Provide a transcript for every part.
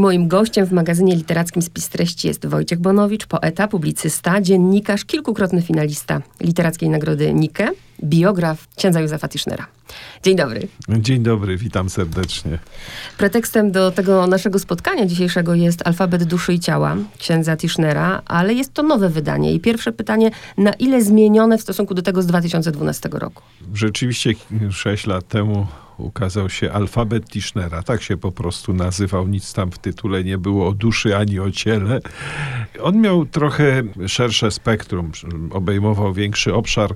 Moim gościem w magazynie literackim Spis Treści jest Wojciech Bonowicz, poeta, publicysta, dziennikarz, kilkukrotny finalista Literackiej Nagrody Nike, biograf księdza Józefa Tischnera. Dzień dobry. Dzień dobry, witam serdecznie. Pretekstem do tego naszego spotkania dzisiejszego jest Alfabet Duszy i Ciała księdza Tischnera, ale jest to nowe wydanie. I pierwsze pytanie, na ile zmienione w stosunku do tego z 2012 roku? Rzeczywiście sześć lat temu ukazał się alfabet Tischnera. Tak się po prostu nazywał, nic tam w tytule nie było o duszy ani o ciele. On miał trochę szersze spektrum, obejmował większy obszar.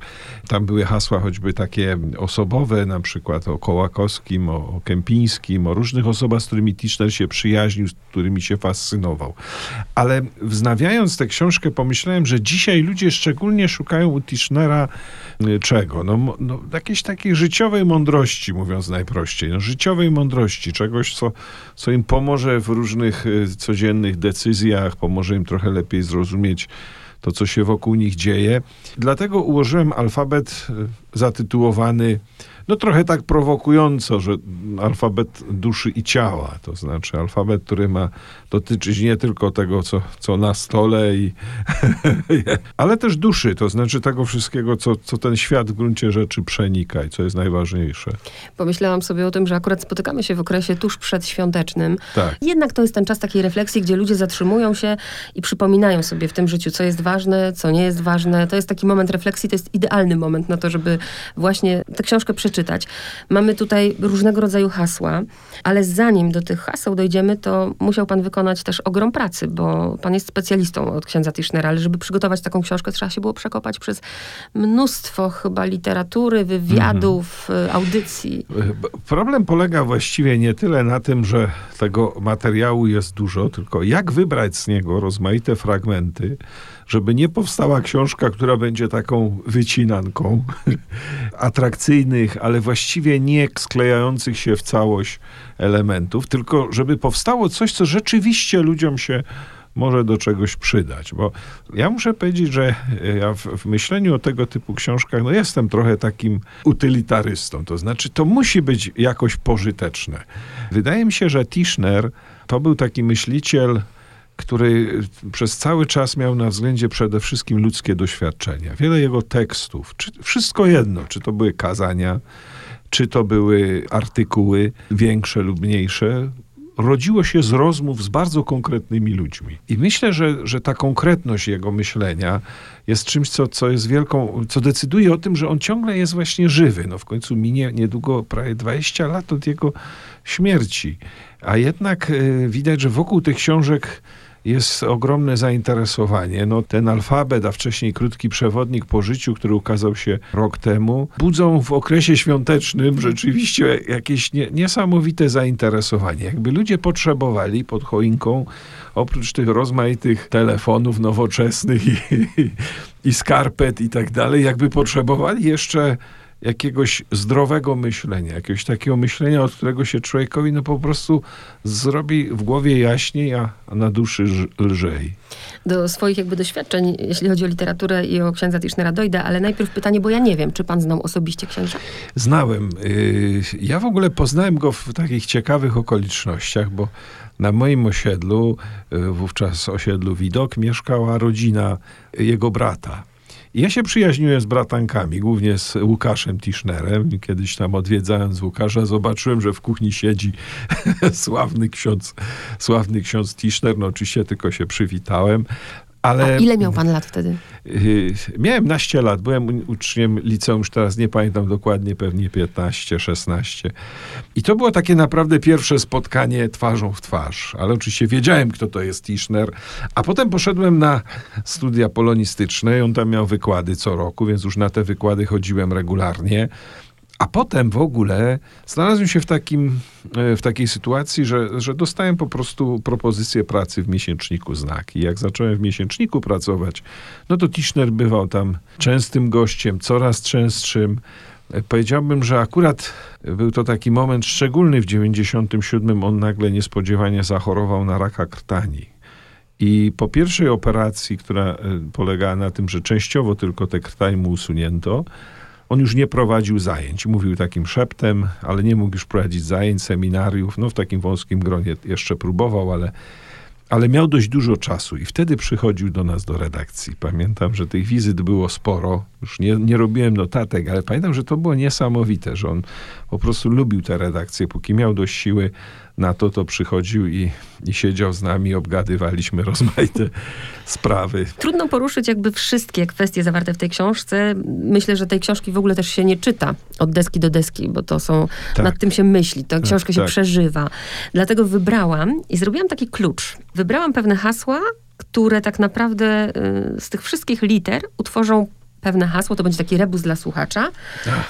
Tam były hasła choćby takie osobowe, na przykład o Kołakowskim, o, o Kępińskim, o różnych osobach, z którymi Tischner się przyjaźnił, z którymi się fascynował. Ale wznawiając tę książkę, pomyślałem, że dzisiaj ludzie szczególnie szukają u Tischnera y, czego? No, no jakiejś takiej życiowej mądrości, mówiąc najprościej. No, życiowej mądrości, czegoś, co, co im pomoże w różnych y, codziennych decyzjach, pomoże im trochę lepiej zrozumieć to, co się wokół nich dzieje. Dlatego ułożyłem alfabet y, zatytułowany no trochę tak prowokująco, że alfabet duszy i ciała, to znaczy alfabet, który ma dotyczyć nie tylko tego, co, co na stole, i ale też duszy, to znaczy tego wszystkiego, co, co ten świat w gruncie rzeczy przenika i co jest najważniejsze. Pomyślałam sobie o tym, że akurat spotykamy się w okresie tuż przedświątecznym. Tak. Jednak to jest ten czas takiej refleksji, gdzie ludzie zatrzymują się i przypominają sobie w tym życiu, co jest ważne, co nie jest ważne. To jest taki moment refleksji, to jest idealny moment na to, żeby właśnie tę książkę przeczytać przeczytać. Mamy tutaj różnego rodzaju hasła, ale zanim do tych haseł dojdziemy, to musiał pan wykonać też ogrom pracy, bo pan jest specjalistą od księdza Tischnera, ale żeby przygotować taką książkę, trzeba się było przekopać przez mnóstwo chyba literatury, wywiadów, mhm. audycji. Problem polega właściwie nie tyle na tym, że tego materiału jest dużo, tylko jak wybrać z niego rozmaite fragmenty, żeby nie powstała książka, która będzie taką wycinanką atrakcyjnych, ale właściwie nie sklejających się w całość elementów, tylko żeby powstało coś, co rzeczywiście ludziom się może do czegoś przydać. Bo ja muszę powiedzieć, że ja w, w, myśleniu o tego typu książkach, no jestem trochę takim utylitarystą. To znaczy, to musi być jakoś pożyteczne. Wydaje mi się, że Tischner to był taki myśliciel, który przez cały czas miał na względzie przede wszystkim ludzkie doświadczenia. Wiele jego tekstów, czy, wszystko jedno, czy to były kazania, czy to były artykuły większe lub mniejsze, rodziło się z rozmów z bardzo konkretnymi ludźmi. I myślę, że, że ta konkretność jego myślenia jest czymś, co, co jest wielką, co decyduje o tym, że on ciągle jest właśnie żywy. No w końcu minie niedługo prawie 20 lat od jego śmierci. A jednak y, widać, że wokół tych książek jest ogromne zainteresowanie. No, ten alfabet, a wcześniej krótki przewodnik po życiu, który ukazał się rok temu, budzą w okresie świątecznym rzeczywiście jakieś nie, niesamowite zainteresowanie. Jakby ludzie potrzebowali pod choinką, oprócz tych rozmaitych telefonów nowoczesnych i, i, i skarpet i tak dalej, jakby potrzebowali jeszcze jakiegoś zdrowego myślenia, jakiegoś takiego myślenia, od którego się człowiekowi no po prostu zrobi w głowie jaśniej, a, na duszy lżej. Do swoich jakby doświadczeń, jeśli chodzi o literaturę i o księdza Tischnera dojdę, ale najpierw pytanie, bo ja nie wiem, czy pan znał osobiście księdza? Znałem. Y, ja w ogóle poznałem go w takich ciekawych okolicznościach, bo na moim osiedlu, y, wówczas osiedlu Widok, mieszkała rodzina jego brata. Ja się przyjaźniłem z bratankami, głównie z Łukaszem Tischnerem. Kiedyś tam odwiedzając Łukasza, zobaczyłem, że w kuchni siedzi sławny ksiądz, sławny ksiądz Tischner. No oczywiście tylko się przywitałem. Ale, A ile miał pan lat wtedy? Yy, miałem naście lat. Byłem uczniem liceum, już teraz nie pamiętam dokładnie, pewnie 15, 16. I to było takie naprawdę pierwsze spotkanie twarzą w twarz. Ale oczywiście wiedziałem, kto to jest Tischner. A potem poszedłem na studia polonistyczne i on tam miał wykłady co roku, więc już na te wykłady chodziłem regularnie. A potem w ogóle znalazłem się w, takim, e, w takiej sytuacji, że, że dostałem po prostu propozycję pracy w miesięczniku Znak. I jak zacząłem w miesięczniku pracować, no to Tischner bywał tam częstym gościem, coraz częstszym. E, powiedziałbym, że akurat był to taki moment szczególny w 97. On nagle niespodziewanie zachorował na raka krtani. I po pierwszej operacji, która e, polegała na tym, że częściowo tylko te krtań mu usunięto, on już nie prowadził zajęć. Mówił takim szeptem, ale nie mógł już prowadzić zajęć, seminariów. No w takim wąskim gronie jeszcze próbował, ale ale miał dość dużo czasu i wtedy przychodził do nas do redakcji. Pamiętam, że tych wizyt było sporo. Już nie, nie robiłem notatek, ale pamiętam, że to było niesamowite, że on po prostu lubił tę redakcję. Póki miał dość siły na to, to przychodził i, i siedział z nami, obgadywaliśmy rozmaite sprawy. Trudno poruszyć jakby wszystkie kwestie zawarte w tej książce. Myślę, że tej książki w ogóle też się nie czyta od deski do deski, bo to są, tak. nad tym się myśli, książkę tak, się tak. przeżywa. Dlatego wybrałam i zrobiłam taki klucz. Wybrałam pewne hasła, które tak naprawdę y, z tych wszystkich liter utworzą pewne hasło, to będzie taki rebus dla słuchacza.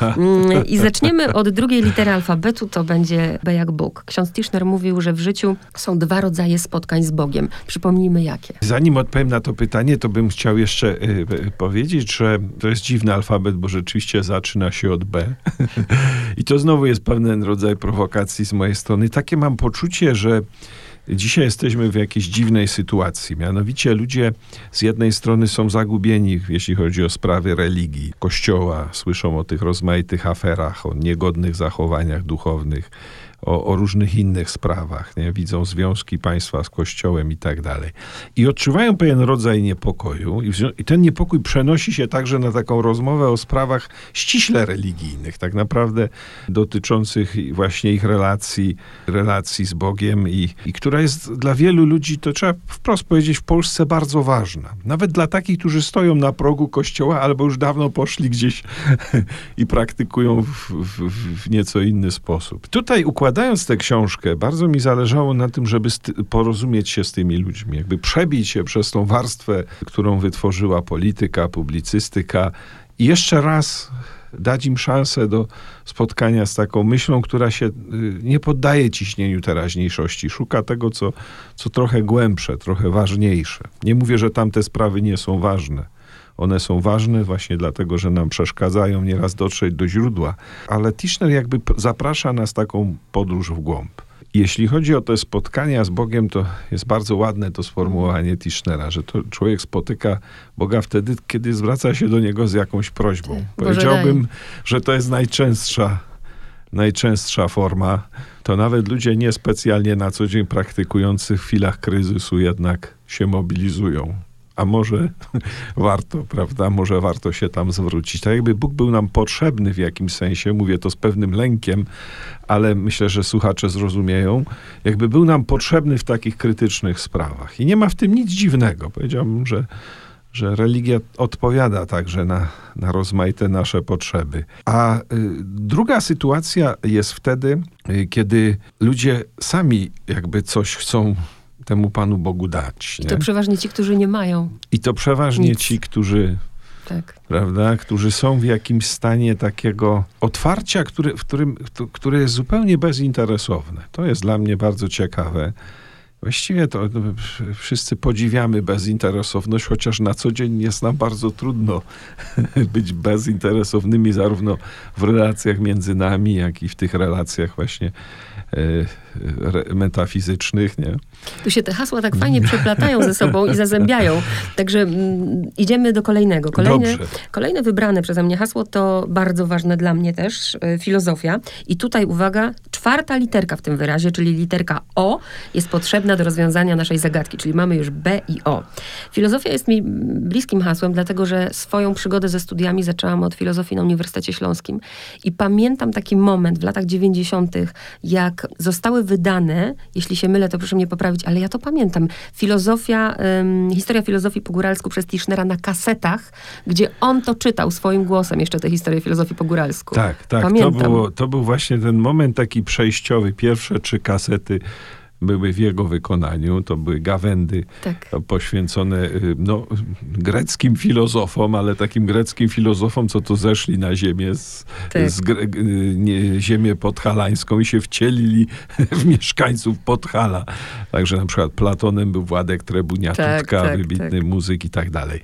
Mm, I zaczniemy od drugiej litery alfabetu, to będzie B jak Bóg. Ksiądz Tischner mówił, że w życiu są dwa rodzaje spotkań z Bogiem. Przypomnijmy jakie. Zanim odpowiem na to pytanie, to bym chciał jeszcze y, y, powiedzieć, że to jest dziwny alfabet, bo rzeczywiście zaczyna się od B. I to znowu jest pewien rodzaj prowokacji z mojej strony. Takie mam poczucie, że Dzisiaj jesteśmy w jakiejś dziwnej sytuacji. Mianowicie ludzie z jednej strony są zagubieni, jeśli chodzi o sprawy religii, kościoła, słyszą o tych rozmaitych aferach, o niegodnych zachowaniach duchownych o, o, różnych innych sprawach, nie? widzą związki państwa z Kościołem i tak dalej. I odczuwają pewien rodzaj niepokoju i, i ten niepokój przenosi się także na taką rozmowę o sprawach ściśle religijnych, tak naprawdę dotyczących właśnie ich relacji, relacji z Bogiem i, i która jest dla wielu ludzi, to trzeba wprost powiedzieć, w Polsce bardzo ważna. Nawet dla takich, którzy stoją na progu Kościoła albo już dawno poszli gdzieś i praktykują w, w, w nieco inny sposób. Tutaj układ Układając tę książkę, bardzo mi zależało na tym, żeby porozumieć się z tymi ludźmi, jakby przebić się przez tą warstwę, którą wytworzyła polityka, publicystyka i jeszcze raz dać im szansę do spotkania z taką myślą, która się y, nie poddaje ciśnieniu teraźniejszości, szuka tego, co, co trochę głębsze, trochę ważniejsze. Nie mówię, że tamte sprawy nie są ważne one są ważne właśnie dlatego, że nam przeszkadzają nieraz dotrzeć do źródła. Ale Tischner jakby zaprasza nas taką podróż w głąb. Jeśli chodzi o te spotkania z Bogiem, to jest bardzo ładne to sformułowanie Tischnera, że to człowiek spotyka Boga wtedy, kiedy zwraca się do Niego z jakąś prośbą. Tak, Powiedziałbym, że to jest najczęstsza, najczęstsza forma. To nawet ludzie niespecjalnie na co dzień praktykujący w chwilach kryzysu jednak się mobilizują a może warto, prawda? Może warto się tam zwrócić. Tak jakby Bóg był nam potrzebny w jakimś sensie, mówię to z pewnym lękiem, ale myślę, że słuchacze zrozumieją, jakby był nam potrzebny w takich krytycznych sprawach. I nie ma w tym nic dziwnego. Powiedziałbym, że że religia odpowiada także na, na rozmaite nasze potrzeby. A y, druga sytuacja jest wtedy, y, kiedy ludzie sami jakby coś chcą temu Panu Bogu dać. I to przeważnie ci, którzy nie mają. I to przeważnie nic. ci, którzy tak. prawda, którzy są w jakimś stanie takiego otwarcia, który, w którym, które jest zupełnie bezinteresowne. To jest dla mnie bardzo ciekawe. Właściwie to no, wszyscy podziwiamy bezinteresowność, chociaż na co dzień jest nam bardzo trudno być bezinteresownymi zarówno w relacjach między nami, jak i w tych relacjach właśnie metafizycznych, nie? Tu się te hasła tak fajnie przeplatają ze sobą i zazębiają. Także mm, idziemy do kolejnego. Kolejne, kolejne wybrane przeze mnie hasło to bardzo ważne dla mnie też, e, filozofia. I tutaj uwaga, czwarta literka w tym wyrazie, czyli literka O jest potrzebna do rozwiązania naszej zagadki, czyli mamy już B i O. Filozofia jest mi bliskim hasłem, dlatego że swoją przygodę ze studiami zaczęłam od filozofii na Uniwersytecie Śląskim i pamiętam taki moment w latach 90., jak zostały wydane, jeśli się mylę, to proszę mnie poprawić, ale ja to pamiętam, filozofia, um, historia filozofii po góralsku przez Tischnera na kasetach, gdzie on to czytał swoim głosem, jeszcze tę historię filozofii po góralsku. Tak, tak. Pamiętam. To, było, to był właśnie ten moment taki przejściowy. Pierwsze trzy kasety były w jego wykonaniu. To były gawędy tak. poświęcone y, no, greckim filozofom, ale takim greckim filozofom, co tu zeszli na ziemię, z, tak. z y, nie, ziemię podhalańską i się wcielili w mieszkańców Podhala. Także na przykład Platonem był Władek Trebunia tak, tak, wybitny tak. muzyk i tak dalej.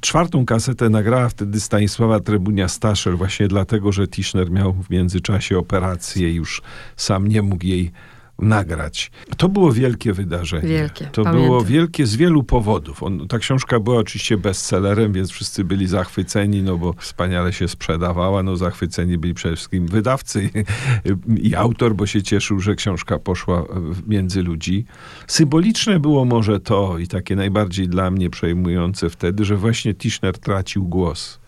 Czwartą kasetę nagrała wtedy Stanisława Trebunia Staszel, właśnie dlatego, że Tischner miał w międzyczasie operację już sam nie mógł jej nagrać. To było wielkie wydarzenie. Wielkie, To pamiętam. było wielkie z wielu powodów. On, ta książka była oczywiście bestsellerem, więc wszyscy byli zachwyceni, no bo wspaniale się sprzedawała. No zachwyceni byli przede wszystkim wydawcy i, i autor, bo się cieszył, że książka poszła między ludzi. Symboliczne było może to i takie najbardziej dla mnie przejmujące wtedy, że właśnie Tischner tracił głos.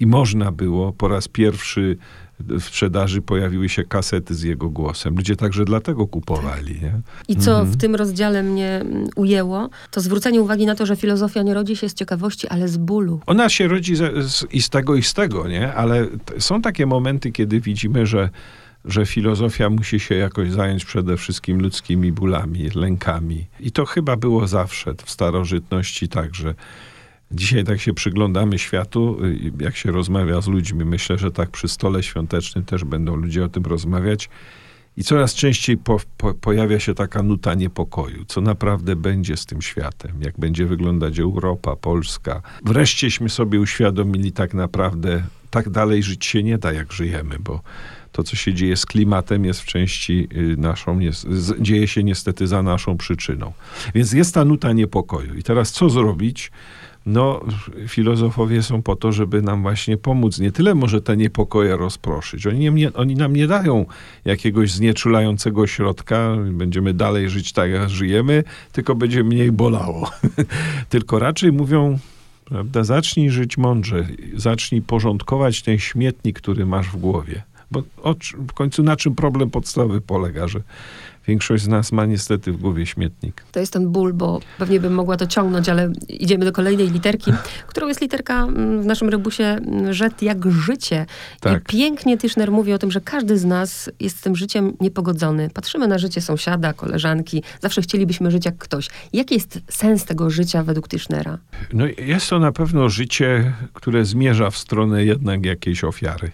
I można było po raz pierwszy w sprzedaży pojawiły się kasety z jego głosem. Ludzie także dlatego kupowali. Nie? I co Mhm. w tym rozdziale mnie mm, ujęło, to zwrócenie uwagi na to, że filozofia nie rodzi się z ciekawości, ale z bólu. Ona się rodzi z, z, i z tego, i z tego, nie? Ale t- są takie momenty, kiedy widzimy, że, że filozofia musi się jakoś zająć przede wszystkim ludzkimi bólami, lękami. I to chyba było zawsze w starożytności także. Dzisiaj tak się przyglądamy światu, jak się rozmawia z ludźmi. Myślę, że tak przy stole świątecznym też będą ludzie o tym rozmawiać. I coraz częściej po, po, pojawia się taka nuta niepokoju, co naprawdę będzie z tym światem, jak będzie wyglądać Europa, Polska. Wreszcieśmy sobie uświadomili tak naprawdę, tak dalej żyć się nie da, jak żyjemy, bo to, co się dzieje z klimatem, jest w części y, naszą, jest, dzieje się niestety za naszą przyczyną. Więc jest ta nuta niepokoju. I teraz co zrobić? No, filozofowie są po to, żeby nam właśnie pomóc. Nie tyle może te niepokoje rozproszyć. Oni, nie, oni nam nie dają jakiegoś znieczulającego środka, będziemy dalej żyć tak, jak żyjemy, tylko będzie mniej bolało. tylko raczej mówią, prawda, zacznij żyć mądrze, zacznij porządkować ten śmietnik, który masz w głowie. Bo o, w końcu na czym problem podstawowy polega, że większość z nas ma niestety w głowie śmietnik. To jest ten ból, bo pewnie bym mogła to ciągnąć, ale idziemy do kolejnej literki, którą jest literka mm, w naszym rebusie mm, rzet jak życie. Tak. I pięknie Tischner mówi o tym, że każdy z nas jest z tym życiem niepogodzony. Patrzymy na życie sąsiada, koleżanki, zawsze chcielibyśmy żyć jak ktoś. Jaki jest sens tego życia według Tischnera? No, jest to na pewno życie, które zmierza w stronę jednak jakiejś ofiary.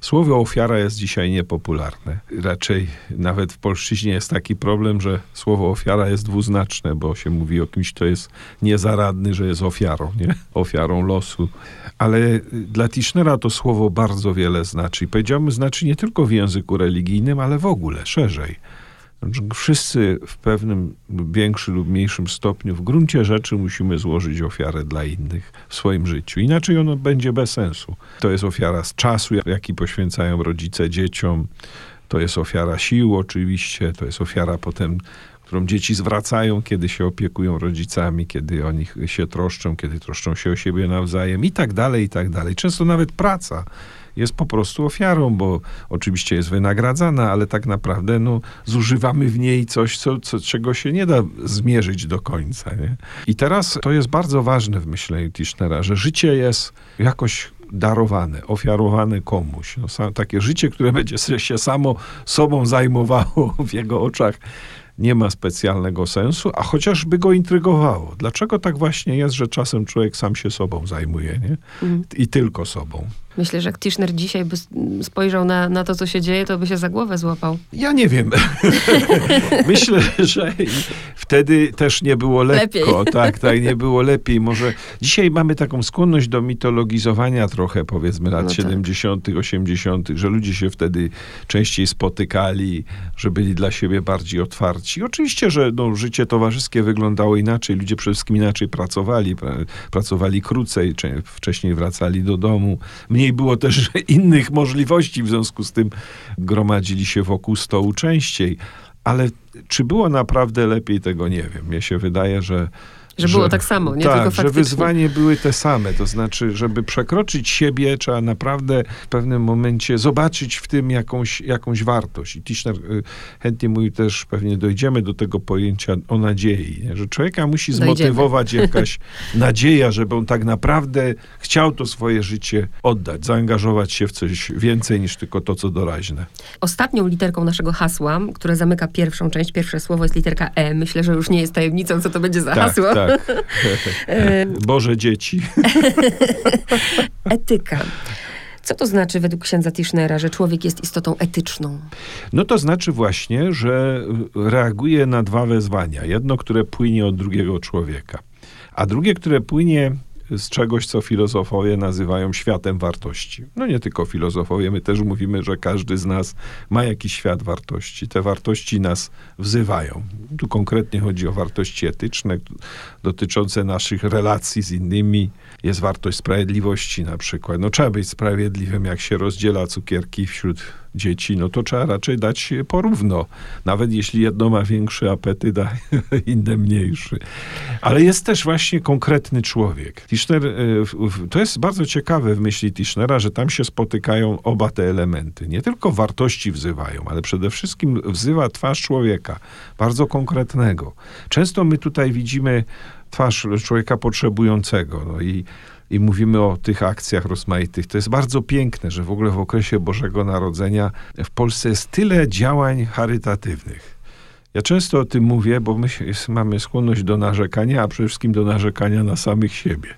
Słowo ofiara jest dzisiaj niepopularne. Raczej nawet w polszczyźnie jest taki problem, że słowo ofiara jest dwuznaczne, bo się mówi o kimś, kto jest niezaradny, że jest ofiarą, nie? Ofiarą losu. Ale dla Tischnera to słowo bardzo wiele znaczy. Powiedziałbym, znaczy nie tylko w języku religijnym, ale w ogóle, szerzej. Znaczy, Wszyscy w pewnym większym lub mniejszym stopniu w gruncie rzeczy musimy złożyć ofiarę dla innych w swoim życiu. Inaczej ono będzie bez sensu. To jest ofiara z czasu, jaki poświęcają rodzice dzieciom. To jest ofiara sił oczywiście. To jest ofiara potem, którą dzieci zwracają, kiedy się opiekują rodzicami, kiedy o nich się troszczą, kiedy troszczą się o siebie nawzajem i tak dalej, i tak dalej. Często nawet praca jest po prostu ofiarą, bo oczywiście jest wynagradzana, ale tak naprawdę no, zużywamy w niej coś, co, co, czego się nie da zmierzyć do końca. Nie? I teraz to jest bardzo ważne w myśleniu Tischnera, że życie jest jakoś darowane, ofiarowane komuś. No, takie życie, które będzie się samo sobą zajmowało w jego oczach, nie ma specjalnego sensu, a chociażby go intrygowało. Dlaczego tak właśnie jest, że czasem człowiek sam się sobą zajmuje, nie? I tylko sobą. Myślę, że jak Tischner dzisiaj by spojrzał na, na to, co się dzieje, to by się za głowę złapał. Ja nie wiem. Myślę, że wtedy też nie było lekko. Lepiej. Tak, tak, nie było lepiej. Może dzisiaj mamy taką skłonność do mitologizowania trochę, powiedzmy, lat No tak. 70., 80., że ludzie się wtedy częściej spotykali, że byli dla siebie bardziej otwarci. Oczywiście, że no, życie towarzyskie wyglądało inaczej. Ludzie przede wszystkim inaczej pracowali. Pra- Pracowali krócej, cze- wcześniej wracali do domu. Mniej było też innych możliwości, w związku z tym gromadzili się wokół stołu częściej. Ale czy było naprawdę lepiej, tego nie wiem. Mnie się wydaje, że. Że było tak samo, nie tak, tylko że faktycznie. wyzwania były te same. To znaczy, żeby przekroczyć siebie, trzeba naprawdę w pewnym momencie zobaczyć w tym jakąś, jakąś wartość. I Tischner y, chętnie mówi też, pewnie dojdziemy do tego pojęcia o nadziei, nie? że człowieka musi Dojdziemy. zmotywować jakaś nadzieja, żeby on tak naprawdę chciał to swoje życie oddać, zaangażować się w coś więcej niż tylko to, co doraźne. Ostatnią literką naszego hasła, które zamyka pierwszą część, pierwsze słowo jest literka E. Myślę, że już nie jest tajemnicą, co to będzie za Tak, hasło. tak. E, Boże dzieci. Etyka. Co to znaczy według księdza Tischnera, że człowiek jest istotą etyczną? No to znaczy właśnie, że reaguje na dwa wezwania. Jedno, które płynie od drugiego człowieka, a drugie, które płynie z czegoś, co filozofowie nazywają światem wartości. No nie tylko filozofowie, my też mówimy, że każdy z nas ma jakiś świat wartości. Te wartości nas wzywają. Tu konkretnie chodzi o wartości etyczne, dotyczące naszych relacji z innymi. Jest wartość sprawiedliwości na przykład. No trzeba być sprawiedliwym, jak się rozdziela cukierki wśród dzieci, no to trzeba raczej dać porówno. Nawet jeśli jedno ma większy apetyt, a inne mniejszy. Ale jest też właśnie konkretny człowiek. Tischner, e, to jest bardzo ciekawe w myśli Tischnera, że tam się spotykają oba te elementy. Nie tylko wartości wzywają, ale przede wszystkim wzywa twarz człowieka, bardzo konkretnego. Często my tutaj widzimy twarz człowieka potrzebującego. No i i mówimy o tych akcjach rozmaitych. To jest bardzo piękne, że w ogóle w okresie Bożego Narodzenia w Polsce jest tyle działań charytatywnych. Ja często o tym mówię, bo my mamy skłonność do narzekania, a przede wszystkim do narzekania na samych siebie.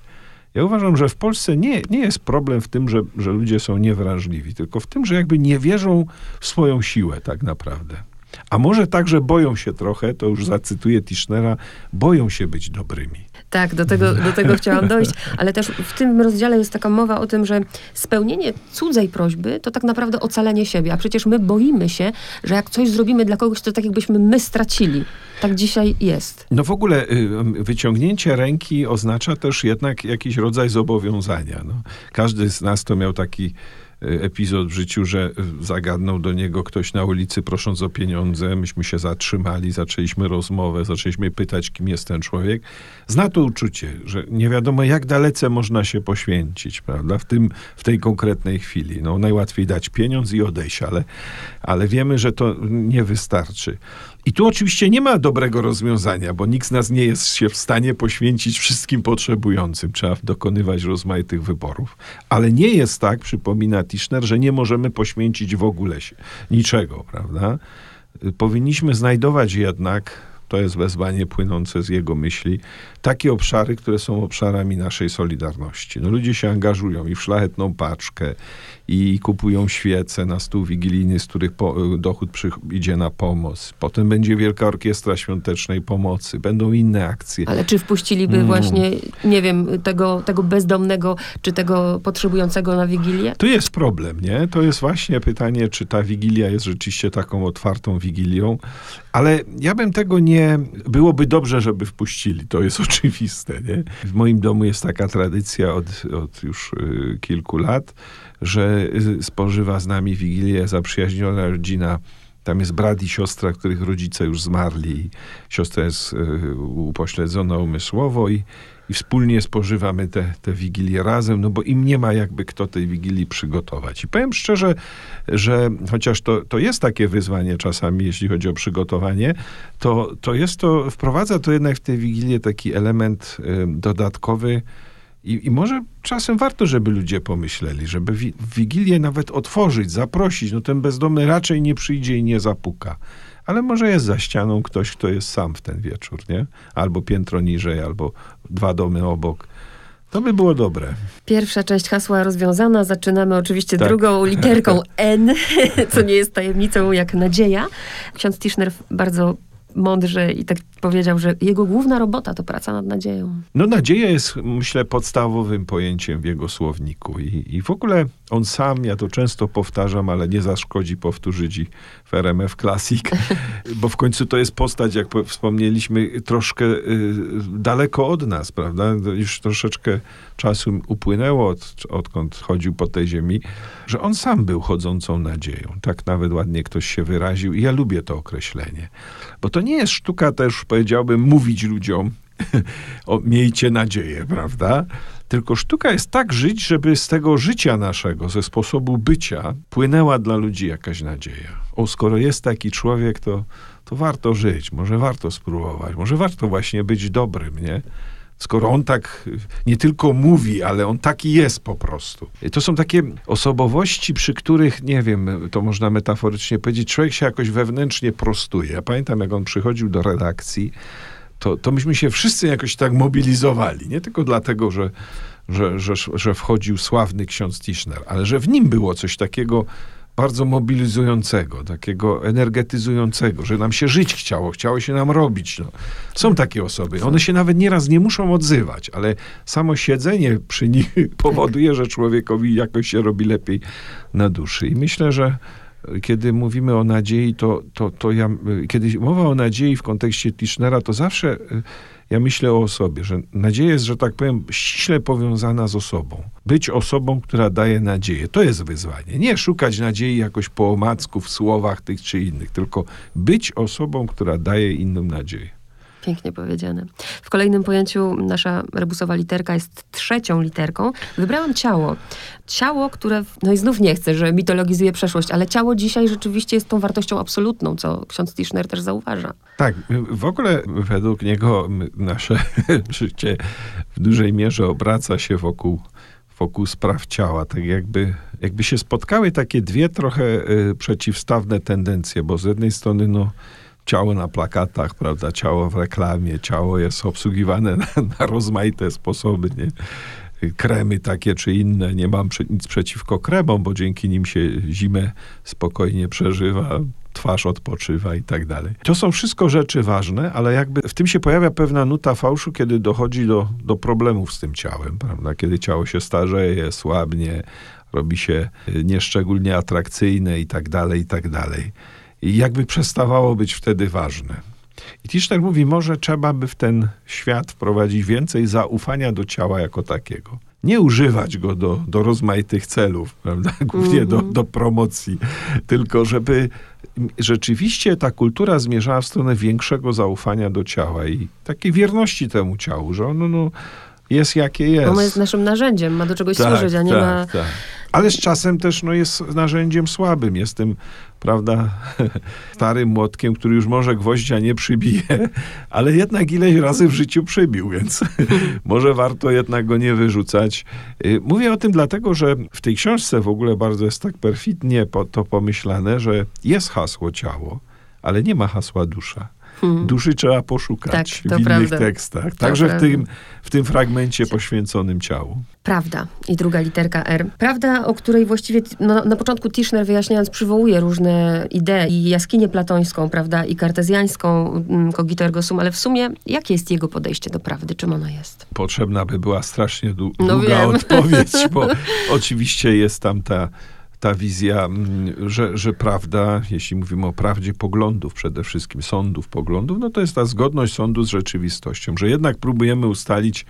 Ja uważam, że w Polsce nie, nie jest problem w tym, że, że ludzie są niewrażliwi, tylko w tym, że jakby nie wierzą w swoją siłę tak naprawdę. A może także boją się trochę, to już zacytuję Tischnera, boją się być dobrymi. Tak, do tego, do tego chciałam dojść, ale też w tym rozdziale jest taka mowa o tym, że spełnienie cudzej prośby to tak naprawdę ocalenie siebie, a przecież my boimy się, że jak coś zrobimy dla kogoś, to tak jakbyśmy my stracili. Tak dzisiaj jest. No w ogóle y, wyciągnięcie ręki oznacza też jednak jakiś rodzaj zobowiązania. No. Każdy z nas to miał taki epizod w życiu, że zagadnął do niego ktoś na ulicy prosząc o pieniądze. Myśmy się zatrzymali, zaczęliśmy rozmowę, zaczęliśmy pytać, kim jest ten człowiek. Zna to uczucie, że nie wiadomo, jak dalece można się poświęcić, prawda, w, tym, w tej konkretnej chwili. No, najłatwiej dać pieniądz i odejść, ale, ale wiemy, że to nie wystarczy. I tu oczywiście nie ma dobrego rozwiązania, bo nikt z nas nie jest się w stanie poświęcić wszystkim potrzebującym. Trzeba dokonywać rozmaitych wyborów. Ale nie jest tak, przypomina Tischner, że nie możemy poświęcić w ogóle się niczego, prawda? Powinniśmy znajdować jednak to jest wezwanie płynące z jego myśli, takie obszary, które są obszarami naszej solidarności. No, ludzie się angażują i w szlachetną paczkę, i kupują świece na stół wigilijny, z których po, dochód przy, idzie na pomoc. Potem będzie Wielka Orkiestra Świątecznej Pomocy, będą inne akcje. Ale czy wpuściliby mm. właśnie, nie wiem, tego, tego bezdomnego, czy tego potrzebującego na Wigilię? Tu jest problem, nie? To jest właśnie pytanie, czy ta Wigilia jest rzeczywiście taką otwartą Wigilią, ale ja bym tego nie... Byłoby dobrze, żeby wpuścili, to jest oczywiste, nie? W moim domu jest taka tradycja od, od już y, kilku lat, że y, spożywa z nami Wigilię zaprzyjaźniona rodzina. Tam jest brat i siostra, których rodzice już zmarli. Siostra jest y, upośledzona umysłowo i, i wspólnie spożywamy te, te Wigilie razem, no bo im nie ma jakby kto tej Wigilii przygotować. I powiem szczerze, że chociaż to, to jest takie wyzwanie czasami, jeśli chodzi o przygotowanie, to, to jest to, wprowadza to jednak w tej Wigilię taki element y, dodatkowy, i, I, może czasem warto, żeby ludzie pomyśleli, żeby wi Wigilię nawet otworzyć, zaprosić. No ten bezdomny raczej nie przyjdzie i nie zapuka. Ale może jest za ścianą ktoś, kto jest sam w ten wieczór, nie? Albo piętro niżej, albo dwa domy obok. To by było dobre. Pierwsza część hasła rozwiązana. Zaczynamy oczywiście tak. drugą literką N, co nie jest tajemnicą jak nadzieja. Ksiądz Tischner bardzo mądrze i tak powiedział, że jego główna robota to praca nad nadzieją. No nadzieja jest, myślę, podstawowym pojęciem w jego słowniku. I, I w ogóle on sam, ja to często powtarzam, ale nie zaszkodzi powtórzyć i w RMF Classic, bo w końcu to jest postać, jak wspomnieliśmy, troszkę y, daleko od nas, prawda? Już troszeczkę czasu upłynęło, od, odkąd chodził po tej ziemi, że on sam był chodzącą nadzieją. Tak nawet ładnie ktoś się wyraził i ja lubię to określenie. Bo to nie jest sztuka też, powiedziałbym, mówić ludziom, o, miejcie nadzieję, prawda? Tylko sztuka jest tak żyć, żeby z tego życia naszego, ze sposobu bycia, płynęła dla ludzi jakaś nadzieja. O, skoro jest taki człowiek, to, to warto żyć, może warto spróbować, może warto właśnie być dobrym, nie? Skoro on tak nie tylko mówi, ale on taki jest po prostu. To są takie osobowości, przy których, nie wiem, to można metaforycznie powiedzieć, człowiek się jakoś wewnętrznie prostuje. Ja pamiętam, jak on przychodził do redakcji, to, to myśmy się wszyscy jakoś tak mobilizowali. Nie tylko dlatego, że, że, że, że wchodził sławny ksiądz Tischner, ale że w nim było coś takiego bardzo mobilizującego, takiego energetyzującego, że nam się żyć chciało, chciało się nam robić. No. Są takie osoby. One się nawet nieraz nie muszą odzywać, ale samo siedzenie przy nich powoduje, że człowiekowi jakoś się robi lepiej na duszy. I myślę, że kiedy mówimy o nadziei, to, to, to ja, kiedy mowa o nadziei w kontekście Tischnera, to zawsze ja myślę o osobie, że nadzieja jest, że tak powiem, ściśle powiązana z osobą. Być osobą, która daje nadzieję. To jest wyzwanie. Nie szukać nadziei jakoś po omacku w słowach tych czy innych, tylko być osobą, która daje innym nadzieję. Pięknie powiedziane. W kolejnym pojęciu nasza rebusowa literka jest trzecią literką. Wybrałam ciało. Ciało, które, no i znów nie chcę, że mitologizuje przeszłość, ale ciało dzisiaj rzeczywiście jest tą wartością absolutną, co ksiądz Tischner też zauważa. Tak, w ogóle według niego nasze życie w dużej mierze obraca się wokół wokół spraw ciała. Tak jakby, jakby się spotkały takie dwie trochę y, przeciwstawne tendencje, bo z jednej strony no, ciało na plakatach, prawda, ciało w reklamie, ciało jest obsługiwane na, na rozmaite sposoby, nie? kremy takie czy inne. Nie mam nic przeciwko kremom, bo dzięki nim się zimę spokojnie przeżywa, twarz odpoczywa i tak dalej. To są wszystko rzeczy ważne, ale jakby w tym się pojawia pewna nuta fałszu, kiedy dochodzi do, do problemów z tym ciałem, prawda? Kiedy ciało się starzeje, słabnie, robi się nieszczególnie atrakcyjne i tak dalej, i tak dalej jakby przestawało być wtedy ważne. I Tischner mówi, może trzeba by w ten świat wprowadzić więcej zaufania do ciała jako takiego. Nie używać go do, do rozmaitych celów, prawda? głównie mm -hmm. do, mhm. do promocji, tylko żeby rzeczywiście ta kultura zmierzała w stronę większego zaufania do ciała i takiej wierności temu ciału, że ono no, jest jakie jest. Ono jest naszym narzędziem, ma do czegoś tak, służyć, a nie tak, ma... Tak. Ale z czasem też no, jest narzędziem słabym. Jest tym, prawda, starym młotkiem, który już może gwoździa nie przybije, ale jednak ileś razy w życiu przybił, więc może warto jednak go nie wyrzucać. Y, mówię o tym dlatego, że w tej książce w ogóle bardzo jest tak perfidnie to pomyślane, że jest hasło ciało, ale nie ma hasła dusza. Hmm. Duszy trzeba poszukać tak, w innych prawda. tekstach. Także w tym, w tym fragmencie poświęconym ciału. Prawda. I druga literka R. Prawda, o której właściwie no, na początku Tischner wyjaśniając przywołuje różne idee i jaskinię platońską, prawda, i kartezjańską mm, cogito ergo sum, ale w sumie jakie jest jego podejście do prawdy? Czym ona jest? Potrzebna by była strasznie no długa odpowiedź, bo oczywiście jest tam ta ta wizja, mm, że, że prawda, jeśli mówimy o prawdzie poglądów przede wszystkim, sądów poglądów, no to jest ta zgodność sądu z rzeczywistością, że jednak próbujemy ustalić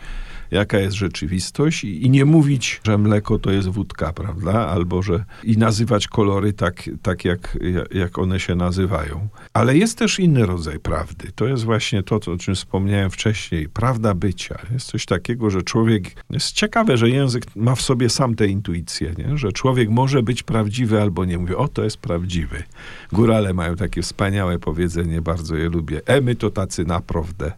jaka jest rzeczywistość i, i, nie mówić, że mleko to jest wódka, prawda? Albo że i nazywać kolory tak, tak jak, jak one się nazywają. Ale jest też inny rodzaj prawdy. To jest właśnie to, o czym wspomniałem wcześniej. Prawda bycia. Jest coś takiego, że człowiek... Jest ciekawe, że język ma w sobie sam tę intuicję, nie? że człowiek może być prawdziwy albo nie. Mówię, o, to jest prawdziwy. Górale mają takie wspaniałe powiedzenie, bardzo je lubię. E, my to tacy naprawdę.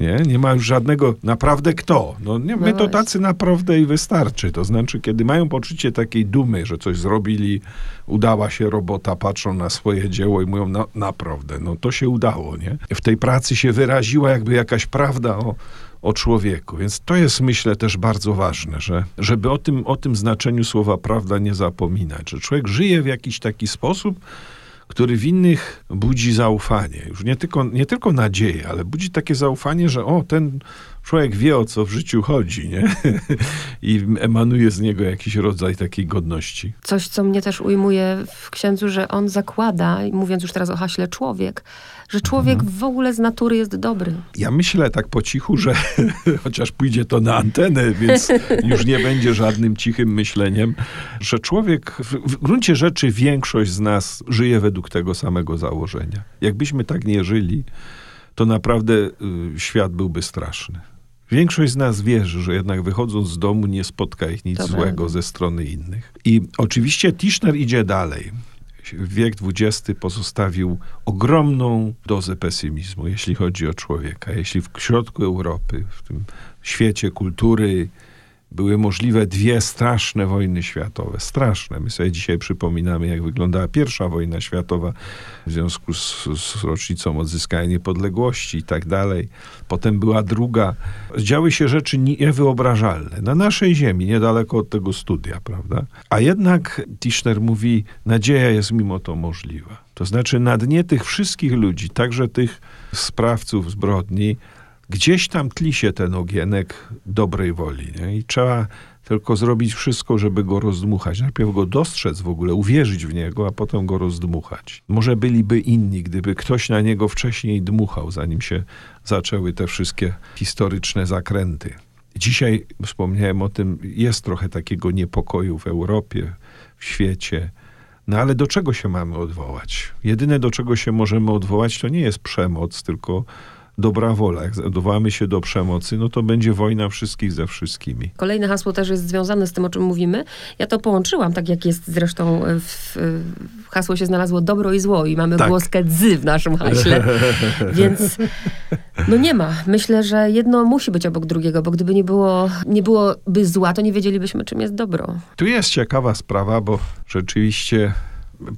Nie, nie ma już żadnego naprawdę kto. No, nie, my to tacy naprawdę i wystarczy. To znaczy, kiedy mają poczucie takiej dumy, że coś zrobili, udała się robota, patrzą na swoje dzieło i mówią, no naprawdę, no to się udało, nie? W tej pracy się wyraziła jakby jakaś prawda o, o człowieku. Więc to jest, myślę, też bardzo ważne, że, żeby o tym, o tym znaczeniu słowa prawda nie zapominać, że człowiek żyje w jakiś taki sposób, który w innych budzi zaufanie. Już nie tylko, nie tylko nadzieję, ale budzi takie zaufanie, że o, ten człowiek wie, o co w życiu chodzi, nie? I emanuje z niego jakiś rodzaj takiej godności. Coś, co mnie też ujmuje w księdzu, że on zakłada, mówiąc już teraz o haśle człowiek, że człowiek mhm. w ogóle z natury jest dobry. Ja myślę tak po cichu, że chociaż pójdzie to na antenę, więc już nie będzie żadnym cichym myśleniem, że człowiek, w, w gruncie rzeczy większość z nas żyje według tego samego założenia. Jakbyśmy tak nie żyli, to naprawdę y, świat byłby straszny. Większość z nas wierzy, że jednak wychodząc z domu nie spotka ich nic złego ze strony innych. I oczywiście Tischner idzie dalej. Wiek XX pozostawił ogromną dozę pesymizmu, jeśli chodzi o człowieka. Jeśli w środku Europy, w tym świecie kultury były możliwe dwie straszne wojny światowe. Straszne. My sobie dzisiaj przypominamy, jak wyglądała pierwsza wojna światowa w związku z, z rocznicą odzyskania niepodległości i tak dalej. Potem była druga. Działy się rzeczy niewyobrażalne. Na naszej ziemi, niedaleko od tego studia, prawda? A jednak Tischner mówi, nadzieja jest mimo to możliwa. To znaczy na dnie tych wszystkich ludzi, także tych sprawców zbrodni, gdzieś tam tli się ten ogienek dobrej woli. Nie? I trzeba tylko zrobić wszystko, żeby go rozdmuchać. Najpierw go dostrzec w ogóle, uwierzyć w niego, a potem go rozdmuchać. Może byliby inni, gdyby ktoś na niego wcześniej dmuchał, zanim się zaczęły te wszystkie historyczne zakręty. Dzisiaj wspomniałem o tym, jest trochę takiego niepokoju w Europie, w świecie. No ale do czego się mamy odwołać? Jedyne, do czego się możemy odwołać, to nie jest przemoc, tylko dobra wola. Jak odwołamy się do przemocy, no to będzie wojna wszystkich ze wszystkimi. Kolejne hasło też jest związane z tym, o czym mówimy. Ja to połączyłam, tak jak jest zresztą w, w hasło się znalazło dobro i zło i mamy tak. głoskę dzy w naszym haśle. Więc no nie ma. Myślę, że jedno musi być obok drugiego, bo gdyby nie było, nie byłoby zła, to nie wiedzielibyśmy, czym jest dobro. Tu jest ciekawa sprawa, bo rzeczywiście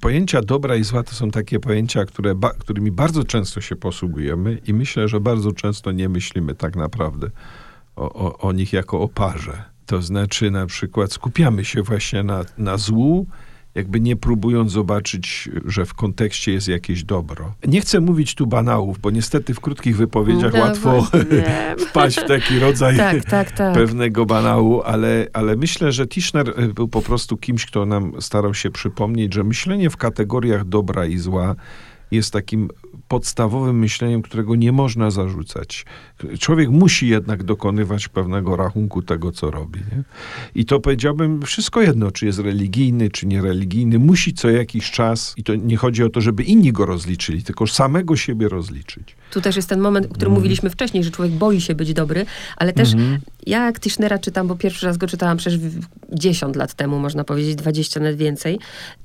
pojęcia dobra i zła to są takie pojęcia, które ba, którymi bardzo często się posługujemy i myślę, że bardzo często nie myślimy tak naprawdę o, o, o nich jako o parze. To znaczy na przykład skupiamy się właśnie na, na złu, jakby nie próbując zobaczyć, że w kontekście jest jakieś dobro. Nie chcę mówić tu banałów, bo niestety w krótkich wypowiedziach no, łatwo wpaść w taki rodzaj tak, tak, tak. pewnego banału, ale, ale myślę, że Tischner był po prostu kimś, kto nam starał się przypomnieć, że myślenie w kategoriach dobra i zła jest takim podstawowym myśleniem, którego nie można zarzucać. Człowiek musi jednak dokonywać pewnego rachunku tego, co robi. Nie? I to powiedziałbym wszystko jedno, czy jest religijny, czy niereligijny, musi co jakiś czas, i to nie chodzi o to, żeby inni go rozliczyli, tylko samego siebie rozliczyć. Tu też jest ten moment, o którym mm. mówiliśmy wcześniej, że człowiek boi się być dobry, ale też mm. ja jak Tischnera czytam, bo pierwszy raz go czytałam przecież 10 lat temu, można powiedzieć 20 nawet więcej,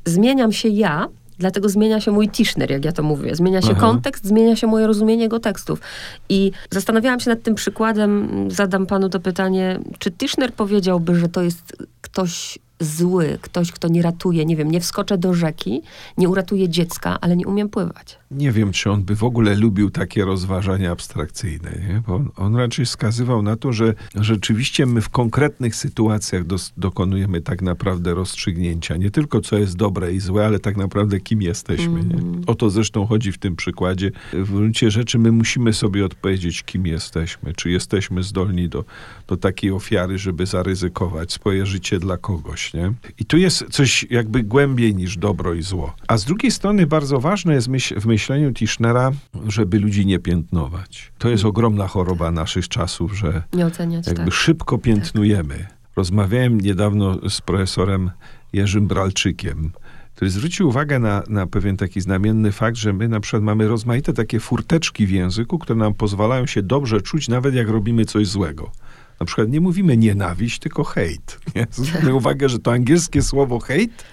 zmieniam się ja, Dlatego zmienia się mój Tischner, jak ja to mówię. Zmienia się Aha. kontekst, zmienia się moje rozumienie jego tekstów. I zastanawiałam się nad tym przykładem, zadam panu to pytanie, czy Tischner powiedziałby, że to jest ktoś zły, ktoś, kto nie ratuje, nie wiem, nie wskoczę do rzeki, nie uratuje dziecka, ale nie umiem pływać. Nie wiem, czy on by w ogóle lubił takie rozważania abstrakcyjne, nie? bo on, on raczej wskazywał na to, że rzeczywiście my w konkretnych sytuacjach dos, dokonujemy tak naprawdę rozstrzygnięcia. Nie tylko co jest dobre i złe, ale tak naprawdę kim jesteśmy. Mm. Nie? Mhm. O to zresztą chodzi w tym przykładzie. W gruncie rzeczy my musimy sobie odpowiedzieć, kim jesteśmy. Czy jesteśmy zdolni do, do takiej ofiary, żeby zaryzykować swoje życie dla kogoś. Nie? I tu jest coś jakby głębiej niż dobro i zło. A z drugiej strony bardzo ważne jest myśl, w myśleniu Tischnera, żeby ludzi nie piętnować. To jest ogromna choroba naszych czasów, że oceniać, jakby tak. szybko piętnujemy. Tak. Rozmawiałem niedawno z profesorem Jerzym Bralczykiem, który zwrócił uwagę na, na pewien taki znamienny fakt, że my na przykład mamy rozmaite takie furteczki w języku, które nam pozwalają się dobrze czuć, nawet jak robimy coś złego. Na przykład nie mówimy nienawiść, tylko hejt. Zwróćmy uwagę, że to angielskie słowo hejt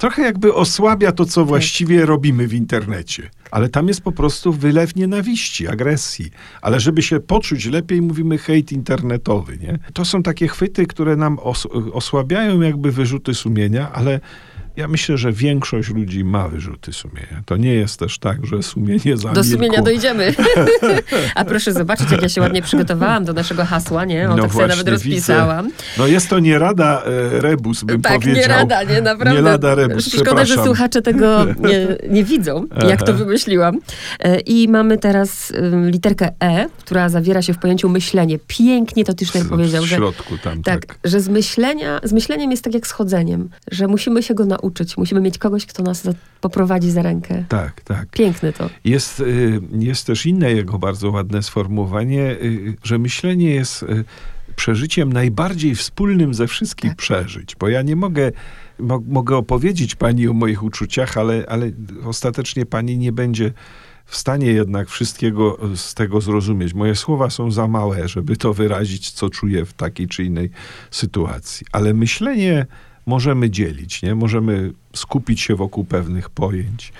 trochę jakby osłabia to, co tak. właściwie robimy w internecie. Ale tam jest po prostu wylew nienawiści, agresji. Ale żeby się poczuć lepiej, mówimy hejt internetowy. Nie? To są takie chwyty, które nam os osłabiają jakby wyrzuty sumienia, ale ja myślę, że większość ludzi ma wyrzuty sumienia. To nie jest też tak, że sumienie zamilkło. Do sumienia dojdziemy. A proszę zobaczyć, jak ja się ładnie przygotowałam do naszego hasła, nie? O, no tak sobie nawet rozpisałam. Widzę. No jest to nie rada e, rebus, bym tak, powiedział. nie rada, nie, naprawdę. Nie lada rebus, Szkoda, że słuchacze tego nie, nie widzą, jak to wymyśliłam. E, I mamy teraz literkę E, która zawiera się w pojęciu myślenie. Pięknie to Tischner powiedział. W środku tam, tak. Tak, że z, myślenia, z myśleniem jest tak jak z chodzeniem, że musimy się go nauczyć nauczyć. Musimy mieć kogoś, kto nas za, poprowadzi za rękę. Tak, tak. Piękne to. Jest, y, jest też inne jego bardzo ładne sformułowanie, y, że myślenie jest y, przeżyciem najbardziej wspólnym ze wszystkich tak. przeżyć. Bo ja nie mogę, mo, mogę opowiedzieć pani o moich uczuciach, ale, ale ostatecznie pani nie będzie w stanie jednak wszystkiego z tego zrozumieć. Moje słowa są za małe, żeby to wyrazić, co czuję w takiej czy innej sytuacji. Ale myślenie możemy dzielić, nie? Możemy skupić się wokół pewnych pojęć.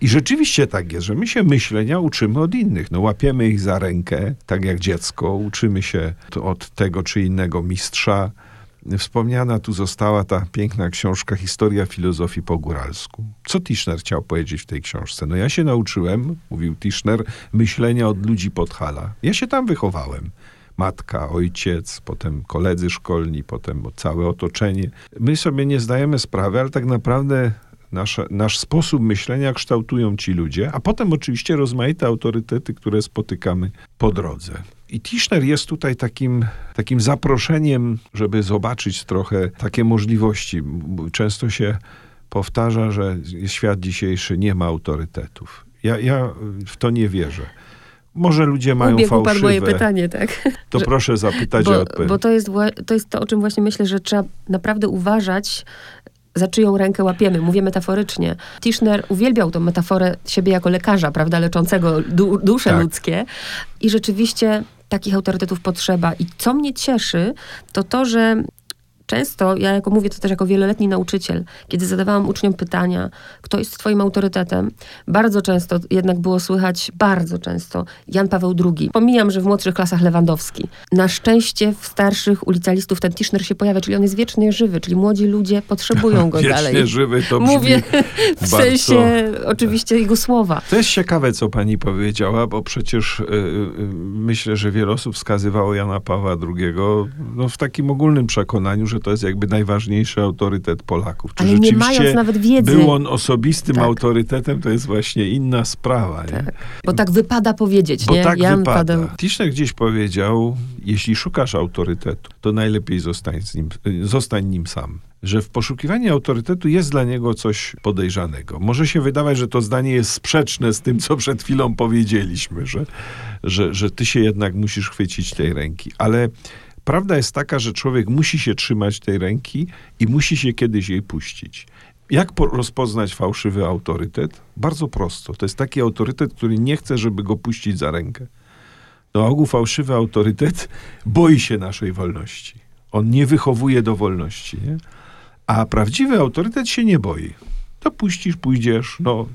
I rzeczywiście tak jest, że my się myślenia uczymy od innych. No, łapiemy ich za rękę, tak jak dziecko, uczymy się od tego czy innego mistrza, Wspomniana tu została ta piękna książka Historia filozofii po góralsku. Co Tischner chciał powiedzieć w tej książce? No ja się nauczyłem, mówił Tischner, myślenia od ludzi Podhala. Ja się tam wychowałem matka, ojciec, potem koledzy szkolni, potem całe otoczenie. My sobie nie zdajemy sprawy, ale tak naprawdę nasz sposób myślenia kształtują ci ludzie, a potem oczywiście rozmaite autorytety, które spotykamy po drodze. I Tischner jest tutaj takim, takim zaproszeniem, żeby zobaczyć trochę takie możliwości. Często się powtarza, że świat dzisiejszy nie ma autorytetów. Ja, ja w to nie wierzę. Może ludzie mają Ubiegł fałszywe. pan moje pytanie, tak? To Że- proszę zapytać, bo, odpowiem. bo to jest, to jest to, o czym właśnie myślę, że trzeba naprawdę uważać, za czyją rękę łapiemy. Mówię metaforycznie. Tischner uwielbiał tą metaforę siebie jako lekarza, prawda, leczącego du- dusze Tak. ludzkie. I rzeczywiście takich autorytetów potrzeba. I co mnie cieszy, to to, że często, ja jako mówię to też jako wieloletni nauczyciel, kiedy zadawałam uczniom pytania, kto jest twoim autorytetem, bardzo często jednak było słychać, bardzo często, Jan Paweł II. Pomijam, że w młodszych klasach Lewandowski. Na szczęście w starszych ulicalistów ten Tischner się pojawia, czyli on jest wiecznie żywy, czyli młodzi ludzie potrzebują go Wiecznie dalej. żywy to brzmi Mówię w bardzo- sensie oczywiście jego słowa. To jest ciekawe, co pani powiedziała, bo przecież y, y, myślę, że wiele osób wskazywało Jana Pawła II no, w takim ogólnym przekonaniu, że to jest jakby najważniejszy autorytet Polaków. Czy Ale nie rzeczywiście mając nawet wiedzy. był on osobistym Tak. autorytetem, to jest właśnie inna sprawa. Nie? Tak. Bo tak wypada powiedzieć, Bo nie? tak Jan wypada. Paweł- Tischner gdzieś powiedział, jeśli szukasz autorytetu, to najlepiej zostań, z nim, zostań nim sam. Że w poszukiwaniu autorytetu jest dla niego coś podejrzanego. Może się wydawać, że to zdanie jest sprzeczne z tym, co przed chwilą powiedzieliśmy, że, że, że ty się jednak musisz chwycić tej ręki. Ale prawda jest taka, że człowiek musi się trzymać tej ręki i musi się kiedyś jej puścić. Jak po- rozpoznać fałszywy autorytet? Bardzo prosto. To jest taki autorytet, który nie chce, żeby go puścić za rękę. Na ogół fałszywy autorytet boi się naszej wolności. On nie wychowuje do wolności. Nie? A prawdziwy autorytet się nie boi. To puścisz, pójdziesz. No,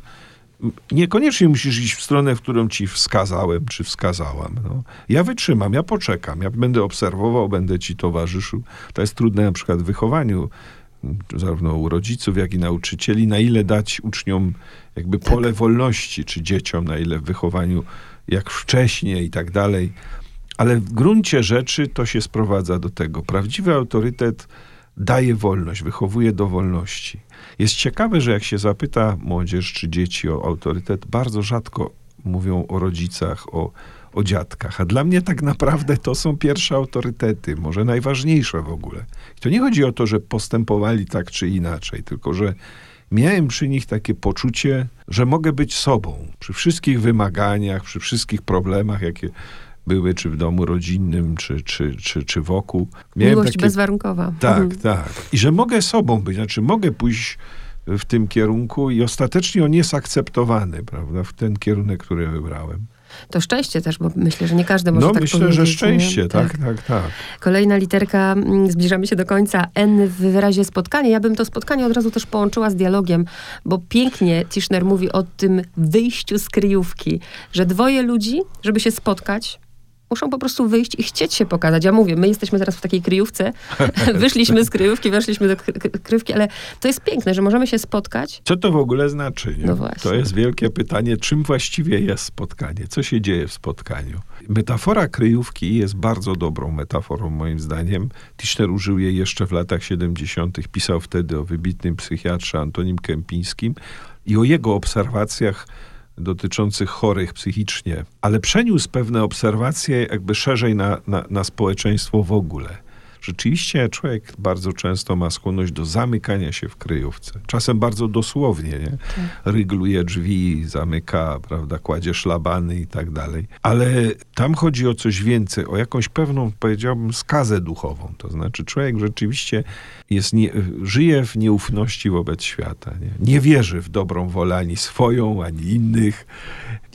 niekoniecznie musisz iść w stronę, w którą ci wskazałem, czy wskazałam. No. Ja wytrzymam, ja poczekam, ja będę obserwował, będę ci towarzyszył. To jest trudne na przykład w wychowaniu m, zarówno u rodziców, jak i nauczycieli, na ile dać uczniom jakby pole wolności, czy dzieciom, na ile w wychowaniu jak wcześniej i tak dalej. Ale w gruncie rzeczy to się sprowadza do tego. Prawdziwy autorytet daje wolność, wychowuje do wolności. Jest ciekawe, że jak się zapyta młodzież czy dzieci o autorytet, bardzo rzadko mówią o rodzicach, o, o dziadkach. A dla mnie tak naprawdę to są pierwsze autorytety, może najważniejsze w ogóle. I to nie chodzi o to, że postępowali tak czy inaczej, tylko że miałem przy nich takie poczucie, że mogę być sobą przy wszystkich wymaganiach, przy wszystkich problemach, jakie były, czy w domu rodzinnym, czy, czy, czy, czy wokół. Miałem Miłość takie- bezwarunkowa. tak, Mhm. tak. I że mogę sobą być, znaczy mogę pójść w tym kierunku i ostatecznie on jest akceptowany, prawda, w ten kierunek, który wybrałem. To szczęście też, bo myślę, że nie każdy może No tak myślę, powiedzieć. że nie? szczęście, tak, tak, tak. Kolejna literka, mm, zbliżamy się do końca, N w wyrazie spotkanie. Ja bym to spotkanie od razu też połączyła z dialogiem, bo pięknie Tischner mówi o tym wyjściu z kryjówki, że dwoje ludzi, żeby się spotkać, muszą po prostu wyjść i chcieć się pokazać. Ja mówię, my jesteśmy teraz w takiej kryjówce, wyszliśmy z kryjówki, weszliśmy do kry- kry- kryjówki, ale to jest piękne, że możemy się spotkać. Co to w ogóle znaczy? No. To jest wielkie pytanie, czym właściwie jest spotkanie? Co się dzieje w spotkaniu? Metafora kryjówki jest bardzo dobrą metaforą, moim zdaniem. Tischner użył jej jeszcze w latach 70., pisał wtedy o wybitnym psychiatrze Antonim Kępińskim i o jego obserwacjach dotyczących chorych psychicznie, ale przeniósł pewne obserwacje jakby szerzej na, na, na społeczeństwo w ogóle. Rzeczywiście człowiek bardzo często ma skłonność do zamykania się w kryjówce. Czasem bardzo dosłownie, nie? Rygluje drzwi, zamyka, prawda, kładzie szlabany i tak dalej. Ale tam chodzi o coś więcej, o jakąś pewną, powiedziałbym, skazę duchową. To znaczy człowiek rzeczywiście jest nie, żyje w nieufności wobec świata. Nie? nie wierzy w dobrą wolę ani swoją, ani innych.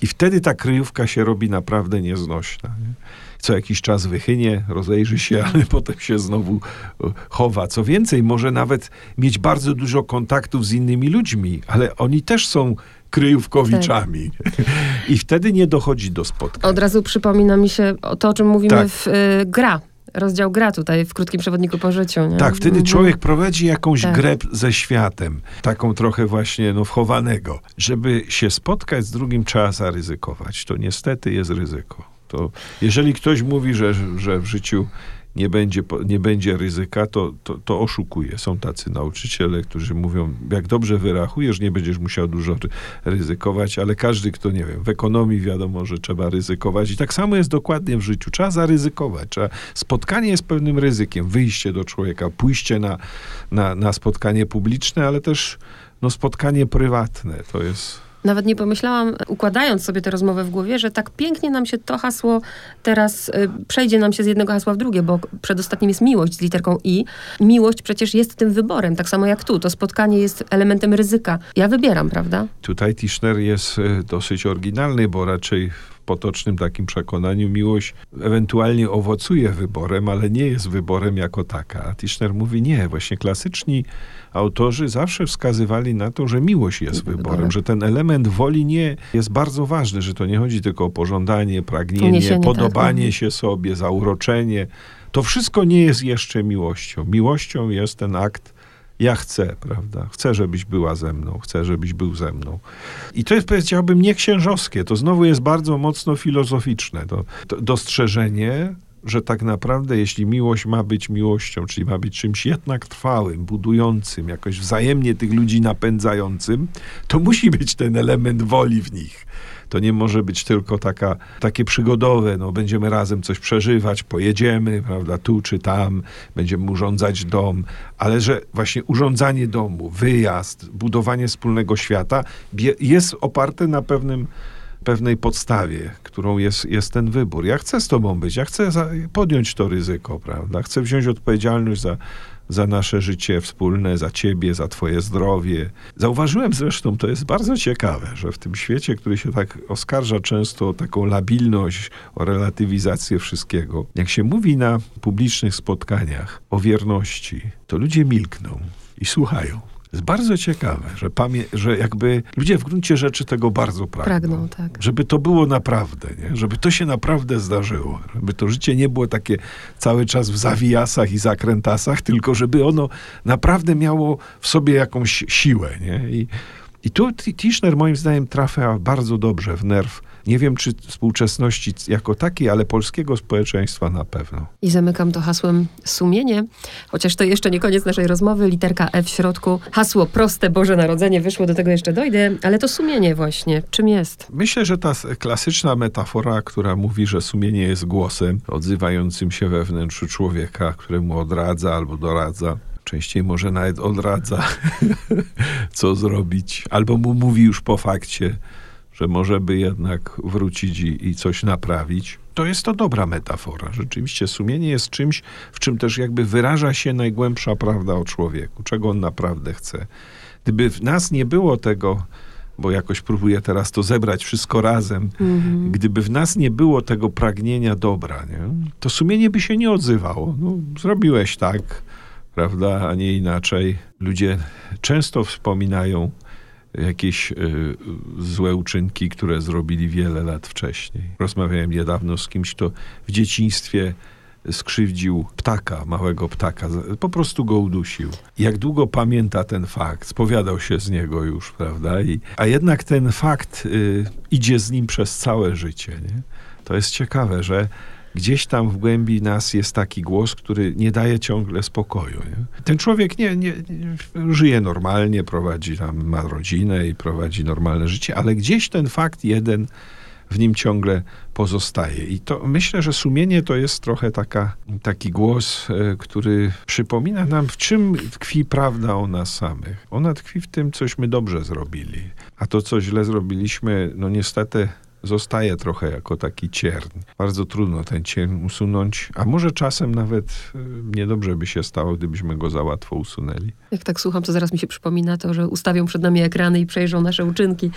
I wtedy ta kryjówka się robi naprawdę nieznośna. Nie? Co jakiś czas wychynie, rozejrzy się, ale potem się znowu e, chowa. Co więcej, może nawet mieć bardzo dużo kontaktów z innymi ludźmi, ale oni też są kryjówkowiczami. I wtedy nie dochodzi do spotkań. Od razu przypomina mi się o to, o czym mówimy Tak. w y, gra. rozdział gra tutaj w krótkim przewodniku po życiu. Nie? Tak, wtedy Mhm. człowiek prowadzi jakąś Tak. grę ze światem, taką trochę właśnie no, wchowanego. Żeby się spotkać z drugim, trzeba zaryzykować. To niestety jest ryzyko. To jeżeli ktoś mówi, że, że w życiu nie będzie, nie będzie ryzyka, to, to, to oszukuje. Są tacy nauczyciele, którzy mówią, jak dobrze wyrachujesz, nie będziesz musiał dużo ry- ryzykować, ale każdy, kto, nie wiem, w ekonomii wiadomo, że trzeba ryzykować. I tak samo jest dokładnie w życiu. Trzeba zaryzykować. Trzeba, spotkanie jest pewnym ryzykiem. Wyjście do człowieka, pójście na, na, na spotkanie publiczne, ale też no, spotkanie prywatne. To jest... Nawet nie pomyślałam, układając sobie tę rozmowę w głowie, że tak pięknie nam się to hasło teraz y, przejdzie nam się z jednego hasła w drugie, bo przedostatnim jest miłość z literką I. Miłość przecież jest tym wyborem, tak samo jak tu. To spotkanie jest elementem ryzyka. Ja wybieram, prawda? Tutaj Tischner jest e, dosyć oryginalny, bo raczej potocznym takim przekonaniu miłość ewentualnie owocuje wyborem, ale nie jest wyborem jako taka. A Tischner mówi nie, właśnie klasyczni autorzy zawsze wskazywali na to, że miłość jest wyborem, Wyborem. że ten element woli nie jest bardzo ważny, że to nie chodzi tylko o pożądanie, pragnienie, tak. podobanie Mhm. się sobie, zauroczenie. To wszystko nie jest jeszcze miłością. Miłością jest ten akt ja chcę, prawda? Chcę, żebyś była ze mną, chcę, żebyś był ze mną. I to jest, powiedziałbym, nie księżowskie. To znowu jest bardzo mocno filozoficzne. To, to dostrzeżenie, że tak naprawdę, jeśli miłość ma być miłością, czyli ma być czymś jednak trwałym, budującym, jakoś wzajemnie tych ludzi napędzającym, to musi być ten element woli w nich. To nie może być tylko taka, takie przygodowe, no będziemy razem coś przeżywać, pojedziemy, prawda, tu czy tam, będziemy urządzać dom, ale że właśnie urządzanie domu, wyjazd, budowanie wspólnego świata jest oparte na pewnym pewnej podstawie, którą jest, jest ten wybór. Ja chcę z tobą być, ja chcę podjąć to ryzyko, prawda? Chcę wziąć odpowiedzialność za, za nasze życie wspólne, za ciebie, za twoje zdrowie. Zauważyłem zresztą, to jest bardzo ciekawe, że w tym świecie, który się tak oskarża często o taką labilność, o relatywizację wszystkiego, jak się mówi na publicznych spotkaniach o wierności, to ludzie milkną i słuchają. Jest bardzo ciekawe, że, pamię- że jakby ludzie w gruncie rzeczy tego bardzo pragną. Pragną, tak. Żeby to było naprawdę, nie? żeby to się naprawdę zdarzyło. Żeby to życie nie było takie cały czas w zawijasach i zakrętasach, tylko żeby ono naprawdę miało w sobie jakąś siłę. Nie? I, i tu Tischner moim zdaniem trafia bardzo dobrze w nerw. Nie wiem, czy współczesności jako takiej, ale polskiego społeczeństwa na pewno. I zamykam to hasłem sumienie, chociaż to jeszcze nie koniec naszej rozmowy, literka E w środku. Hasło proste, Boże Narodzenie, wyszło, do tego jeszcze dojdę, ale to sumienie właśnie, czym jest? Myślę, że ta klasyczna metafora, która mówi, że sumienie jest głosem odzywającym się we wnętrzu człowieka, któremu odradza albo doradza, częściej może nawet odradza, co zrobić, albo mu mówi już po fakcie, że może by jednak wrócić i, i coś naprawić. To jest to dobra metafora. Rzeczywiście sumienie jest czymś, w czym też jakby wyraża się najgłębsza prawda o człowieku, czego on naprawdę chce. Gdyby w nas nie było tego, bo jakoś próbuję teraz to zebrać wszystko razem, Mhm. gdyby w nas nie było tego pragnienia dobra, nie? to sumienie by się nie odzywało. No, zrobiłeś tak, prawda, a nie inaczej. Ludzie często wspominają jakieś y, złe uczynki, które zrobili wiele lat wcześniej. Rozmawiałem niedawno z kimś, kto w dzieciństwie skrzywdził ptaka, małego ptaka, po prostu go udusił. Jak długo pamięta ten fakt, spowiadał się z niego już, prawda? I, a jednak ten fakt y, idzie z nim przez całe życie. Nie? To jest ciekawe, że gdzieś tam w głębi nas jest taki głos, który nie daje ciągle spokoju. Nie? Ten człowiek nie, nie, nie żyje normalnie, prowadzi tam, ma rodzinę i prowadzi normalne życie, ale gdzieś ten fakt jeden w nim ciągle pozostaje. I to myślę, że sumienie to jest trochę taka, taki głos, e, który przypomina nam, w czym tkwi prawda o nas samych. Ona tkwi w tym, cośmy dobrze zrobili. A to, co źle zrobiliśmy, no niestety zostaje trochę jako taki cierń. Bardzo trudno ten cierń usunąć, a może czasem nawet e, niedobrze by się stało, gdybyśmy go za łatwo usunęli. Jak tak słucham, to zaraz mi się przypomina to, że ustawią przed nami ekrany i przejrzą nasze uczynki.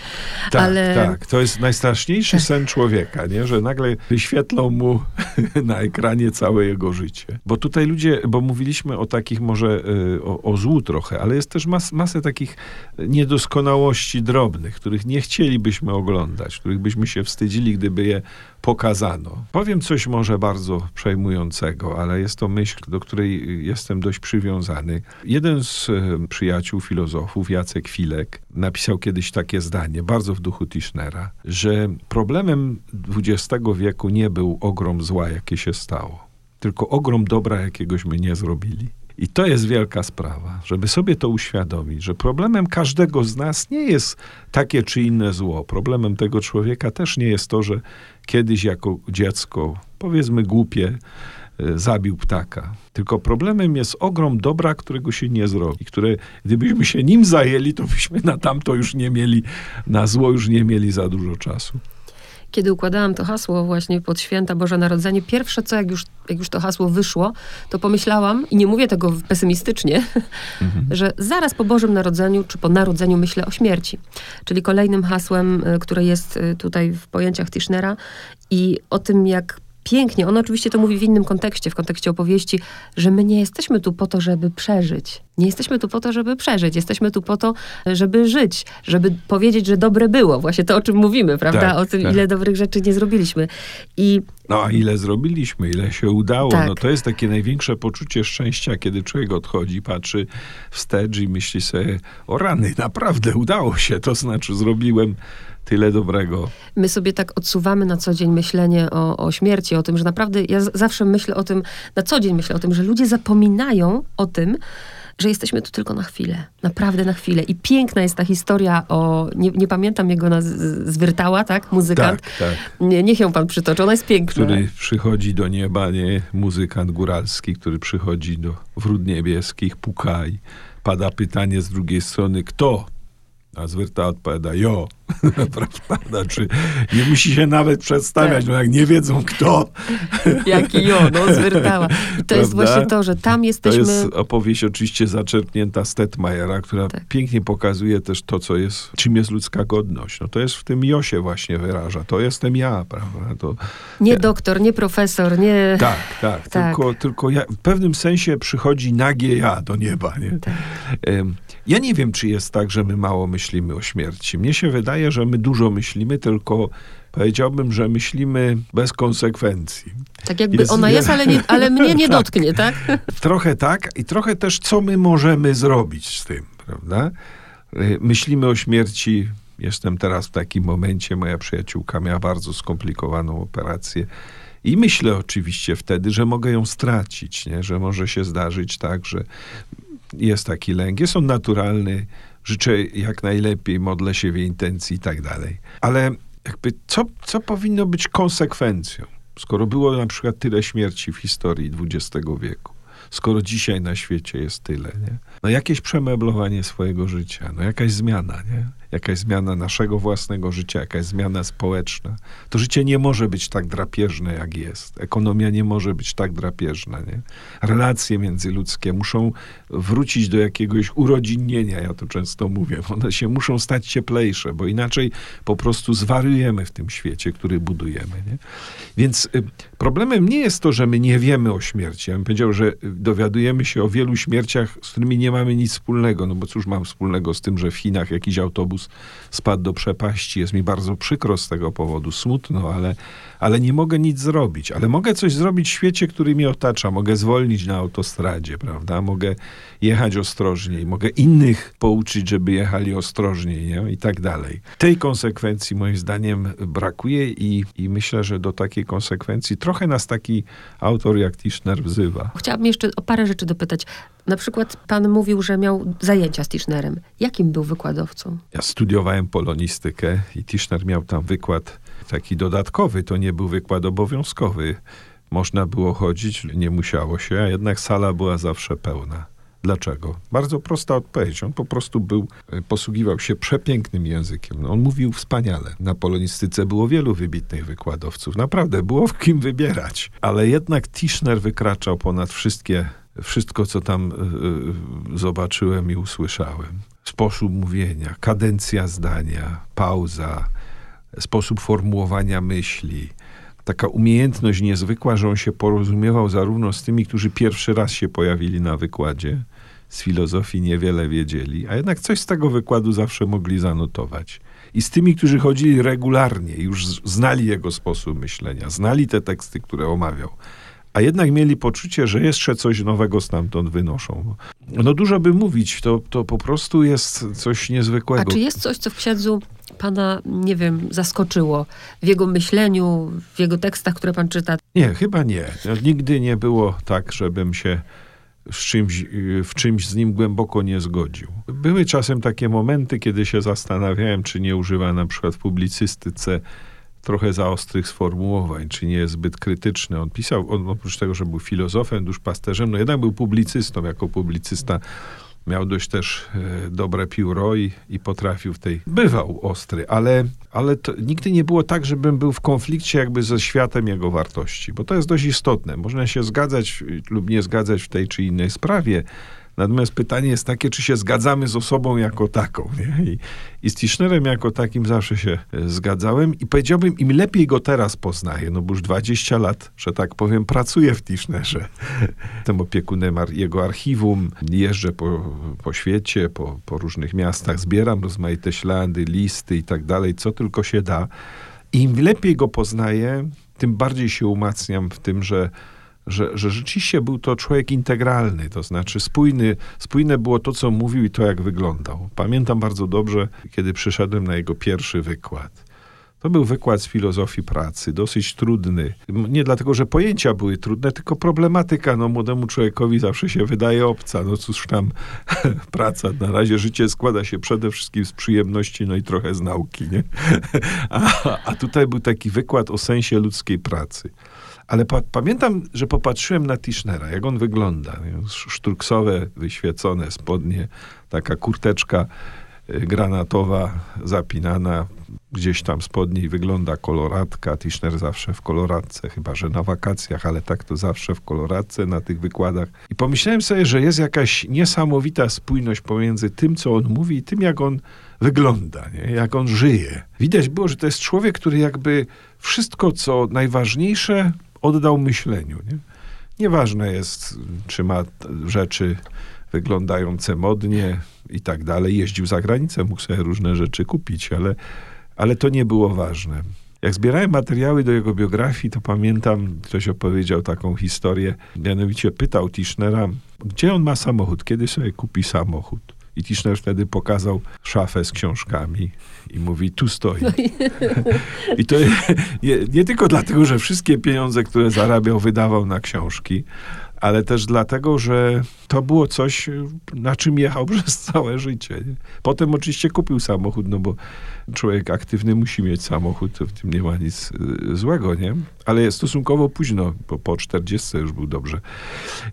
Tak, Ale- tak. To jest najstraszniejszy Tak. sen człowieka, nie? że nagle wyświetlą mu na ekranie całe jego życie. Bo tutaj ludzie, bo mówiliśmy o takich może y, o, o złu trochę, ale jest też mas, masę takich niedoskonałości drobnych, których nie chcielibyśmy oglądać, których byśmy się się wstydzili, gdyby je pokazano. Powiem coś może bardzo przejmującego, ale jest to myśl, do której jestem dość przywiązany. Jeden z e, przyjaciół filozofów, Jacek Filek, napisał kiedyś takie zdanie, bardzo w duchu Tischnera, że problemem XX wieku nie był ogrom zła, jakie się stało, tylko ogrom dobra, jakiegośmy nie zrobili. I to jest wielka sprawa, żeby sobie to uświadomić, że problemem każdego z nas nie jest takie czy inne zło. Problemem tego człowieka też nie jest to, że kiedyś jako dziecko, powiedzmy głupie, e, zabił ptaka. Tylko problemem jest ogrom dobra, którego się nie zrobi, które gdybyśmy się nim zajęli, to byśmy na tamto już nie mieli, na zło już nie mieli za dużo czasu kiedy układałam to hasło właśnie pod święta Boże Narodzenie, pierwsze co, jak już, jak już to hasło wyszło, to pomyślałam, i nie mówię tego pesymistycznie, mhm. że zaraz po Bożym Narodzeniu, czy po Narodzeniu myślę o śmierci. Czyli kolejnym hasłem, y, które jest y, tutaj w pojęciach Tischnera i o tym, jak pięknie. On oczywiście to mówi w innym kontekście, w kontekście opowieści, że my nie jesteśmy tu po to, żeby przeżyć. Nie jesteśmy tu po to, żeby przeżyć. Jesteśmy tu po to, żeby żyć, żeby powiedzieć, że dobre było. Właśnie to, o czym mówimy, prawda? Tak, o tym, tak. ile dobrych rzeczy nie zrobiliśmy. I no a ile zrobiliśmy, ile się udało. Tak. No to jest takie największe poczucie szczęścia, kiedy człowiek odchodzi, patrzy wstecz i myśli sobie, o rany, naprawdę udało się, to znaczy zrobiłem tyle dobrego. My sobie tak odsuwamy na co dzień myślenie o, o śmierci, o tym, że naprawdę ja z- zawsze myślę o tym, na co dzień myślę o tym, że ludzie zapominają o tym, że jesteśmy tu tylko na chwilę. Naprawdę na chwilę. I piękna jest ta historia o, nie, nie pamiętam jego naz- zwyrtała, tak? Muzykant. Tak, tak. Nie, niech ją pan przytoczy, ona jest piękna. Który przychodzi do nieba, nie? Muzykant góralski, który przychodzi do wrót niebieskich, puka i pada pytanie z drugiej strony, kto? A zwyrta odpowiada, jo. Prawda? Znaczy, nie musi się nawet przedstawiać, tak. no jak nie wiedzą kto. Jaki jo, no zwyrtała. I to Prawda? jest właśnie to, że tam jesteśmy... To jest opowieść oczywiście zaczerpnięta Stetmajera, która tak. pięknie pokazuje też to, co jest, czym jest ludzka godność. No to jest w tym Josie właśnie wyraża. To jestem ja, prawda? To, nie ja. doktor, nie profesor, nie... Tak, tak. tak. Tylko, tylko ja, w pewnym sensie przychodzi nagie ja do nieba, nie? Tak. Ja nie wiem, czy jest tak, że my mało myślimy o śmierci. Mnie się wydaje, że my dużo myślimy, tylko powiedziałbym, że myślimy bez konsekwencji. Tak jakby jest, ona jest, ale, nie, ale mnie nie tak. dotknie, tak? Trochę tak i trochę też, co my możemy zrobić z tym, prawda? Y, myślimy o śmierci. Jestem teraz w takim momencie, moja przyjaciółka miała bardzo skomplikowaną operację. I myślę oczywiście wtedy, że mogę ją stracić, nie? że może się zdarzyć tak, że jest taki lęk, jest on naturalny, życzę jak najlepiej, modlę się w jej intencji i tak dalej. Ale jakby co, co powinno być konsekwencją, skoro było na przykład tyle śmierci w historii XX wieku? skoro dzisiaj na świecie jest tyle, nie? No jakieś przemeblowanie swojego życia, no jakaś zmiana, nie? Jakaś zmiana naszego własnego życia, jakaś zmiana społeczna. To życie nie może być tak drapieżne, jak jest. Ekonomia nie może być tak drapieżna, nie? Relacje międzyludzkie muszą wrócić do jakiegoś urodzinnienia, ja to często mówię. One się muszą stać cieplejsze, bo inaczej po prostu zwariujemy w tym świecie, który budujemy, nie? Więc y, problemem nie jest to, że my nie wiemy o śmierci. Ja bym powiedział, że dowiadujemy się o wielu śmierciach, z którymi nie mamy nic wspólnego. No bo cóż mam wspólnego z tym, że w Chinach jakiś autobus spadł do przepaści. Jest mi bardzo przykro z tego powodu, smutno, ale, ale nie mogę nic zrobić. Ale mogę coś zrobić w świecie, który mnie otacza. Mogę zwolnić na autostradzie, prawda? Mogę jechać ostrożniej. Mogę innych pouczyć, żeby jechali ostrożniej, nie? I tak dalej. Tej konsekwencji moim zdaniem brakuje i, i myślę, że do takiej konsekwencji trochę nas taki autor jak Tischner wzywa. Chciałabym jeszcze o parę rzeczy dopytać. Na przykład pan mówił, że miał zajęcia z Tischnerem. Jakim był wykładowcą? Ja studiowałem polonistykę i Tischner miał tam wykład taki dodatkowy. To nie był wykład obowiązkowy. Można było chodzić, nie musiało się, a jednak sala była zawsze pełna. Dlaczego? Bardzo prosta odpowiedź. On po prostu był, e, posługiwał się przepięknym językiem. On mówił wspaniale. Na polonistyce było wielu wybitnych wykładowców. Naprawdę było w kim wybierać. Ale jednak Tischner wykraczał ponad wszystkie, wszystko, co tam y, zobaczyłem i usłyszałem. Sposób mówienia, kadencja zdania, pauza, sposób formułowania myśli, taka umiejętność niezwykła, że on się porozumiewał zarówno z tymi, którzy pierwszy raz się pojawili na wykładzie, z filozofii niewiele wiedzieli, a jednak coś z tego wykładu zawsze mogli zanotować. i z tymi, którzy chodzili regularnie, już znali jego sposób myślenia, znali te teksty, które omawiał a jednak mieli poczucie, że jeszcze coś nowego stamtąd wynoszą. No dużo by mówić, to, to po prostu jest coś niezwykłego. A czy jest coś, co w księdzu pana, nie wiem, zaskoczyło w jego myśleniu, w jego tekstach, które pan czyta? Nie, chyba nie. No, nigdy nie było tak, żebym się w czymś, w czymś z nim głęboko nie zgodził. Były czasem takie momenty, kiedy się zastanawiałem, czy nie używa na przykład w publicystyce trochę za ostrych sformułowań, czy nie jest zbyt krytyczny. On pisał, on oprócz tego, że był filozofem, duszpasterzem, no jednak był publicystą. Jako publicysta miał dość też e, dobre pióro i, i potrafił w tej... Bywał ostry, ale, ale to nigdy nie było tak, żebym był w konflikcie jakby ze światem jego wartości, bo to jest dość istotne. Można się zgadzać lub nie zgadzać w tej czy innej sprawie, Natomiast pytanie jest takie, czy się zgadzamy z osobą jako taką. Nie? I, I z Tischnerem jako takim zawsze się e, zgadzałem i powiedziałbym, im lepiej go teraz poznaję, no bo już 20 lat, że tak powiem, pracuję w Tischnerze. Jestem opiekunem jego archiwum, jeżdżę po, po świecie, po, po różnych miastach, zbieram rozmaite ślady, listy i tak dalej, co tylko się da. I im lepiej go poznaję, tym bardziej się umacniam w tym, że że, że rzeczywiście był to człowiek integralny, to znaczy spójny, spójne było to, co mówił i to, jak wyglądał. Pamiętam bardzo dobrze, kiedy przyszedłem na jego pierwszy wykład. To był wykład z filozofii pracy, dosyć trudny. Nie dlatego, że pojęcia były trudne, tylko problematyka. No, młodemu człowiekowi zawsze się wydaje obca. No cóż tam, praca. Na razie życie składa się przede wszystkim z przyjemności, no i trochę z nauki, nie? A, a tutaj był taki wykład o sensie ludzkiej pracy. Ale pa pamiętam, że popatrzyłem na Tischnera, jak on wygląda. Sztruksowe, wyświecone spodnie, taka kurteczka y, granatowa, zapinana. Gdzieś tam spodniej wygląda koloratka. Tischner zawsze w koloradce, chyba że na wakacjach, ale tak to zawsze w koloradce na tych wykładach. I pomyślałem sobie, że jest jakaś niesamowita spójność pomiędzy tym, co on mówi i tym, jak on wygląda, nie? jak on żyje. Widać było, że to jest człowiek, który jakby wszystko, co najważniejsze, oddał myśleniu. Nie? Nieważne jest, czy ma rzeczy wyglądające modnie i tak dalej. Jeździł za granicę, mógł sobie różne rzeczy kupić, ale, ale to nie było ważne. Jak zbierałem materiały do jego biografii, to pamiętam, ktoś opowiedział taką historię, mianowicie pytał Tischnera, gdzie on ma samochód, kiedy sobie kupi samochód. I Tischner wtedy pokazał szafę z książkami i mówi, tu stoi. I to nie, nie tylko dlatego, że wszystkie pieniądze, które zarabiał, wydawał na książki, ale też dlatego, że to było coś, na czym jechał przez całe życie. Potem oczywiście kupił samochód, no bo człowiek aktywny musi mieć samochód, w tym nie ma nic y, złego, nie? Ale stosunkowo późno, bo po 40 już był dobrze.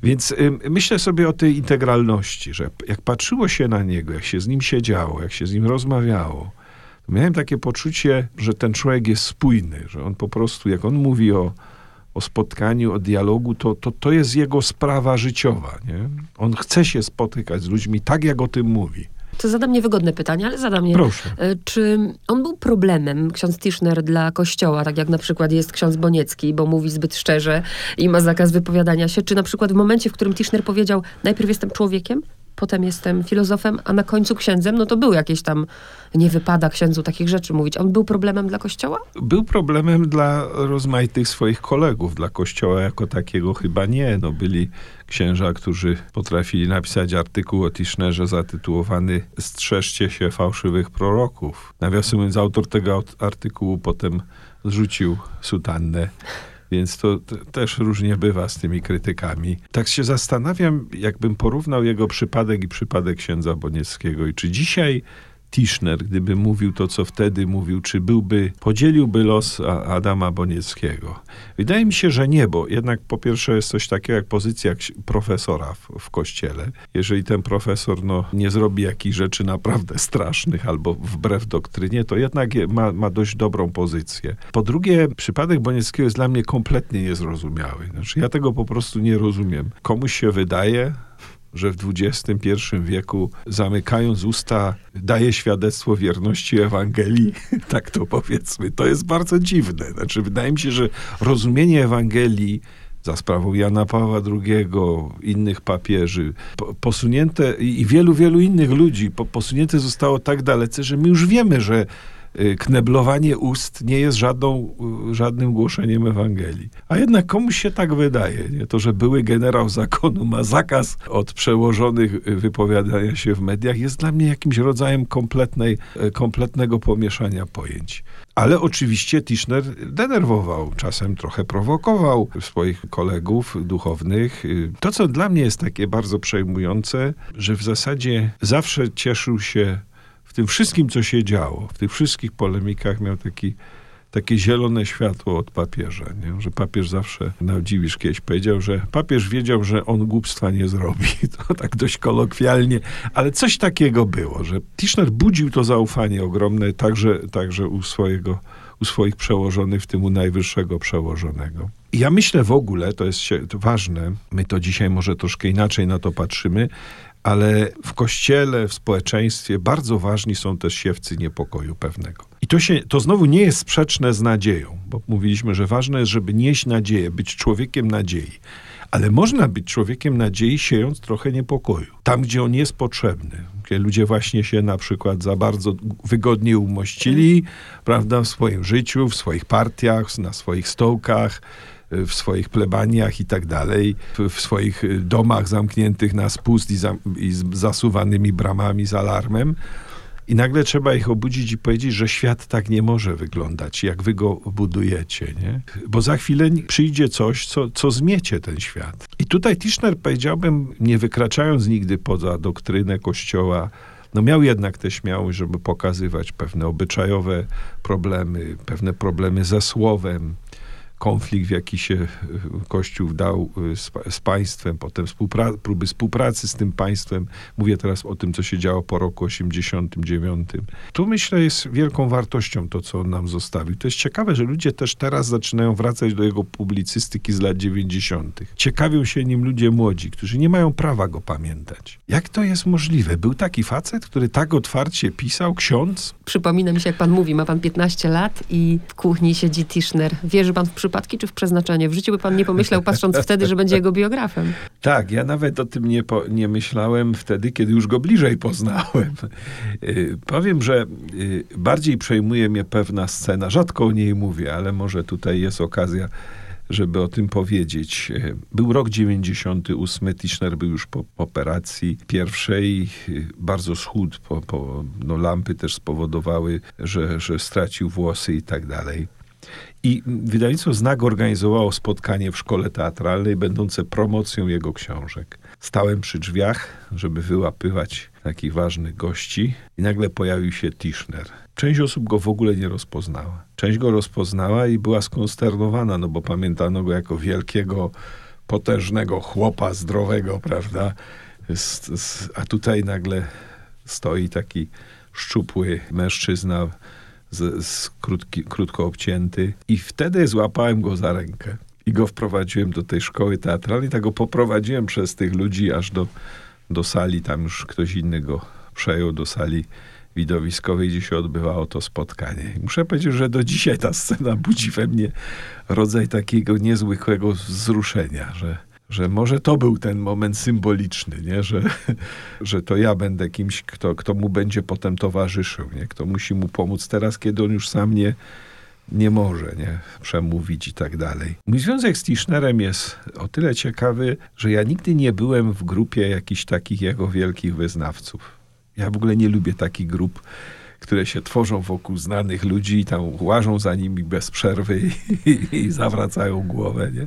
Więc y, myślę sobie o tej integralności, że jak patrzyło się na niego, jak się z nim siedziało, jak się z nim rozmawiało, miałem takie poczucie, że ten człowiek jest spójny, że on po prostu, jak on mówi o o spotkaniu, o dialogu, to, to, to jest jego sprawa życiowa. Nie? On chce się spotykać z ludźmi tak, jak o tym mówi. To zadam niewygodne pytanie, ale zadam je. Proszę. E, czy on był problemem, ksiądz Tischner, dla Kościoła, tak jak na przykład jest ksiądz Boniecki, bo mówi zbyt szczerze i ma zakaz wypowiadania się? Czy na przykład w momencie, w którym Tischner powiedział, najpierw jestem człowiekiem, potem jestem filozofem, a na końcu księdzem, no to był jakieś tam, nie wypada księdzu takich rzeczy mówić. On był problemem dla Kościoła? Był problemem dla rozmaitych swoich kolegów. Dla Kościoła jako takiego chyba nie. No byli księża, którzy potrafili napisać artykuł o Tischnerze zatytułowany Strzeżcie się fałszywych proroków. Nawiasem mówiąc, autor tego artykułu potem zrzucił sutannę więc to, też różnie bywa z tymi krytykami. Tak się zastanawiam, jakbym porównał jego przypadek i przypadek księdza Bonieckiego i czy dzisiaj Tischner, gdyby mówił to, co wtedy mówił, czy byłby, podzieliłby los Adama Bonieckiego? Wydaje mi się, że nie, bo jednak po pierwsze jest coś takiego jak pozycja profesora w, w kościele. Jeżeli ten profesor no, nie zrobi jakichś rzeczy naprawdę strasznych albo wbrew doktrynie, to jednak ma, ma dość dobrą pozycję. Po drugie, przypadek Bonieckiego jest dla mnie kompletnie niezrozumiały. Znaczy, ja tego po prostu nie rozumiem. Komuś się wydaje, że w XXI wieku, zamykając usta, daje świadectwo wierności Ewangelii. tak to powiedzmy. To jest bardzo dziwne. Znaczy, wydaje mi się, że rozumienie Ewangelii za sprawą Jana Pawła II, innych papieży, posunięte i wielu, wielu innych ludzi, posunięte zostało tak dalece, że my już wiemy, że kneblowanie ust nie jest żadną, y, żadnym głoszeniem Ewangelii. A jednak komuś się tak wydaje. Nie? To, że były generał zakonu ma zakaz od przełożonych wypowiadania się w mediach, jest dla mnie jakimś rodzajem kompletnej, kompletnego pomieszania pojęć. Ale oczywiście Tischner denerwował, czasem trochę prowokował swoich kolegów duchownych. To, co dla mnie jest takie bardzo przejmujące, że w zasadzie zawsze cieszył się tym wszystkim, co się działo, w tych wszystkich polemikach miał taki takie zielone światło od papieża, nie? że papież zawsze, no dziwisz kiedyś, powiedział, że papież wiedział, że on głupstwa nie zrobi. To tak dość kolokwialnie, ale coś takiego było, że Tischner budził to zaufanie ogromne także, także u swojego u swoich przełożonych, w tym u najwyższego przełożonego. I ja myślę w ogóle, to jest ważne, my to dzisiaj może troszkę inaczej na to patrzymy, ale w kościele, w społeczeństwie bardzo ważni są też siewcy niepokoju pewnego. I to, się, to znowu nie jest sprzeczne z nadzieją, bo mówiliśmy, że ważne jest, żeby nieść nadzieję, być człowiekiem nadziei. Ale można być człowiekiem nadziei, siejąc trochę niepokoju. Tam, gdzie on jest potrzebny. Gdzie ludzie właśnie się na przykład za bardzo wygodnie umościli, prawda, w swoim życiu, w swoich partiach, na swoich stołkach, w swoich plebaniach i tak dalej, w swoich domach zamkniętych na spust i, za, i z zasuwanymi bramami z alarmem. I nagle trzeba ich obudzić i powiedzieć, że świat tak nie może wyglądać, jak wy go budujecie, nie? Bo za chwilę przyjdzie coś, co, co zmiecie ten świat. I tutaj Tischner, powiedziałbym, nie wykraczając nigdy poza doktrynę Kościoła, no miał jednak tę śmiałość, żeby pokazywać pewne obyczajowe problemy, pewne problemy ze słowem, konflikt, w jaki się e, Kościół wdał e, z, z państwem, potem współpra próby współpracy z tym państwem. Mówię teraz o tym, co się działo po roku 89. Tu myślę jest wielką wartością to, co on nam zostawił. To jest ciekawe, że ludzie też teraz zaczynają wracać do jego publicystyki z lat 90. Ciekawią się nim ludzie młodzi, którzy nie mają prawa go pamiętać. Jak to jest możliwe? Był taki facet, który tak otwarcie pisał, ksiądz? Przypomina mi się, jak pan mówi, ma pan 15 lat i w kuchni siedzi Tischner. Wierzy pan w przypadki czy w przeznaczenie? W życiu by pan nie pomyślał, patrząc wtedy, że będzie jego biografem. Tak, ja nawet o tym nie, po, nie myślałem wtedy, kiedy już go bliżej poznałem. Yy, powiem, że yy, bardziej przejmuje mnie pewna scena. Rzadko o niej mówię, ale może tutaj jest okazja żeby o tym powiedzieć. Był rok 98, Tischner był już po operacji pierwszej, bardzo schudł, po, po, no lampy też spowodowały, że, że stracił włosy i tak dalej. I wydawnictwo Znak organizowało spotkanie w szkole teatralnej, będące promocją jego książek. Stałem przy drzwiach, żeby wyłapywać takich ważnych gości i nagle pojawił się Tischner. Część osób go w ogóle nie rozpoznała. Część go rozpoznała i była skonsternowana, no bo pamiętano go jako wielkiego, potężnego chłopa, zdrowego, prawda? A tutaj nagle stoi taki szczupły mężczyzna z, z krótki, krótko obcięty. I wtedy złapałem go za rękę i go wprowadziłem do tej szkoły teatralnej. Tak go poprowadziłem przez tych ludzi aż do, do sali. Tam już ktoś inny go przejął do sali widowiskowej, gdzie się odbywało to spotkanie. I muszę powiedzieć, że do dzisiaj ta scena budzi we mnie rodzaj takiego niezwykłego wzruszenia, że że może to był ten moment symboliczny, nie? Że, że to ja będę kimś, kto, kto mu będzie potem towarzyszył, nie? kto musi mu pomóc teraz, kiedy on już sam nie, nie może nie? przemówić i tak dalej. Mój związek z Tischnerem jest o tyle ciekawy, że ja nigdy nie byłem w grupie jakichś takich jego wielkich wyznawców. Ja w ogóle nie lubię takich grup, które się tworzą wokół znanych ludzi i tam łażą za nimi bez przerwy i, i, i zawracają głowę. Nie?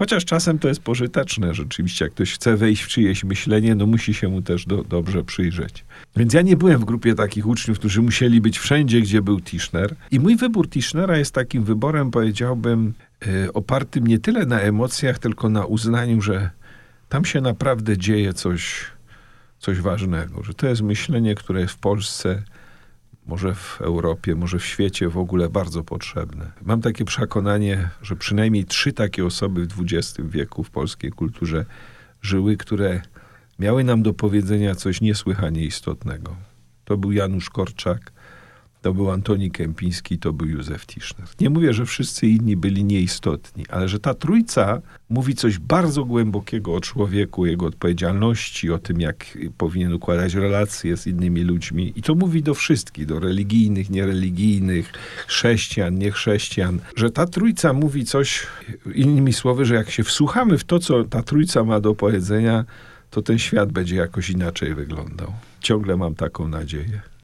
Chociaż czasem to jest pożyteczne. Rzeczywiście, jak ktoś chce wejść w czyjeś myślenie, no musi się mu też do, dobrze przyjrzeć. Więc ja nie byłem w grupie takich uczniów, którzy musieli być wszędzie, gdzie był Tischner. I mój wybór Tischnera jest takim wyborem, powiedziałbym, yy, opartym nie tyle na emocjach, tylko na uznaniu, że tam się naprawdę dzieje coś, coś ważnego. Że to jest myślenie, które w Polsce może w Europie, może w świecie w ogóle bardzo potrzebne. Mam takie przekonanie, że przynajmniej trzy takie osoby w XX wieku w polskiej kulturze żyły, które miały nam do powiedzenia coś niesłychanie istotnego. To był Janusz Korczak, to był Antoni Kępiński, to był Józef Tischner. Nie mówię, że wszyscy inni byli nieistotni, ale że ta trójca mówi coś bardzo głębokiego o człowieku, jego odpowiedzialności, o tym, jak powinien układać relacje z innymi ludźmi. I to mówi do wszystkich, do religijnych, niereligijnych, chrześcijan, niechrześcijan, że ta trójca mówi coś, innymi słowy, że jak się wsłuchamy w to, co ta trójca ma do powiedzenia, to ten świat będzie jakoś inaczej wyglądał. Ciągle mam taką nadzieję.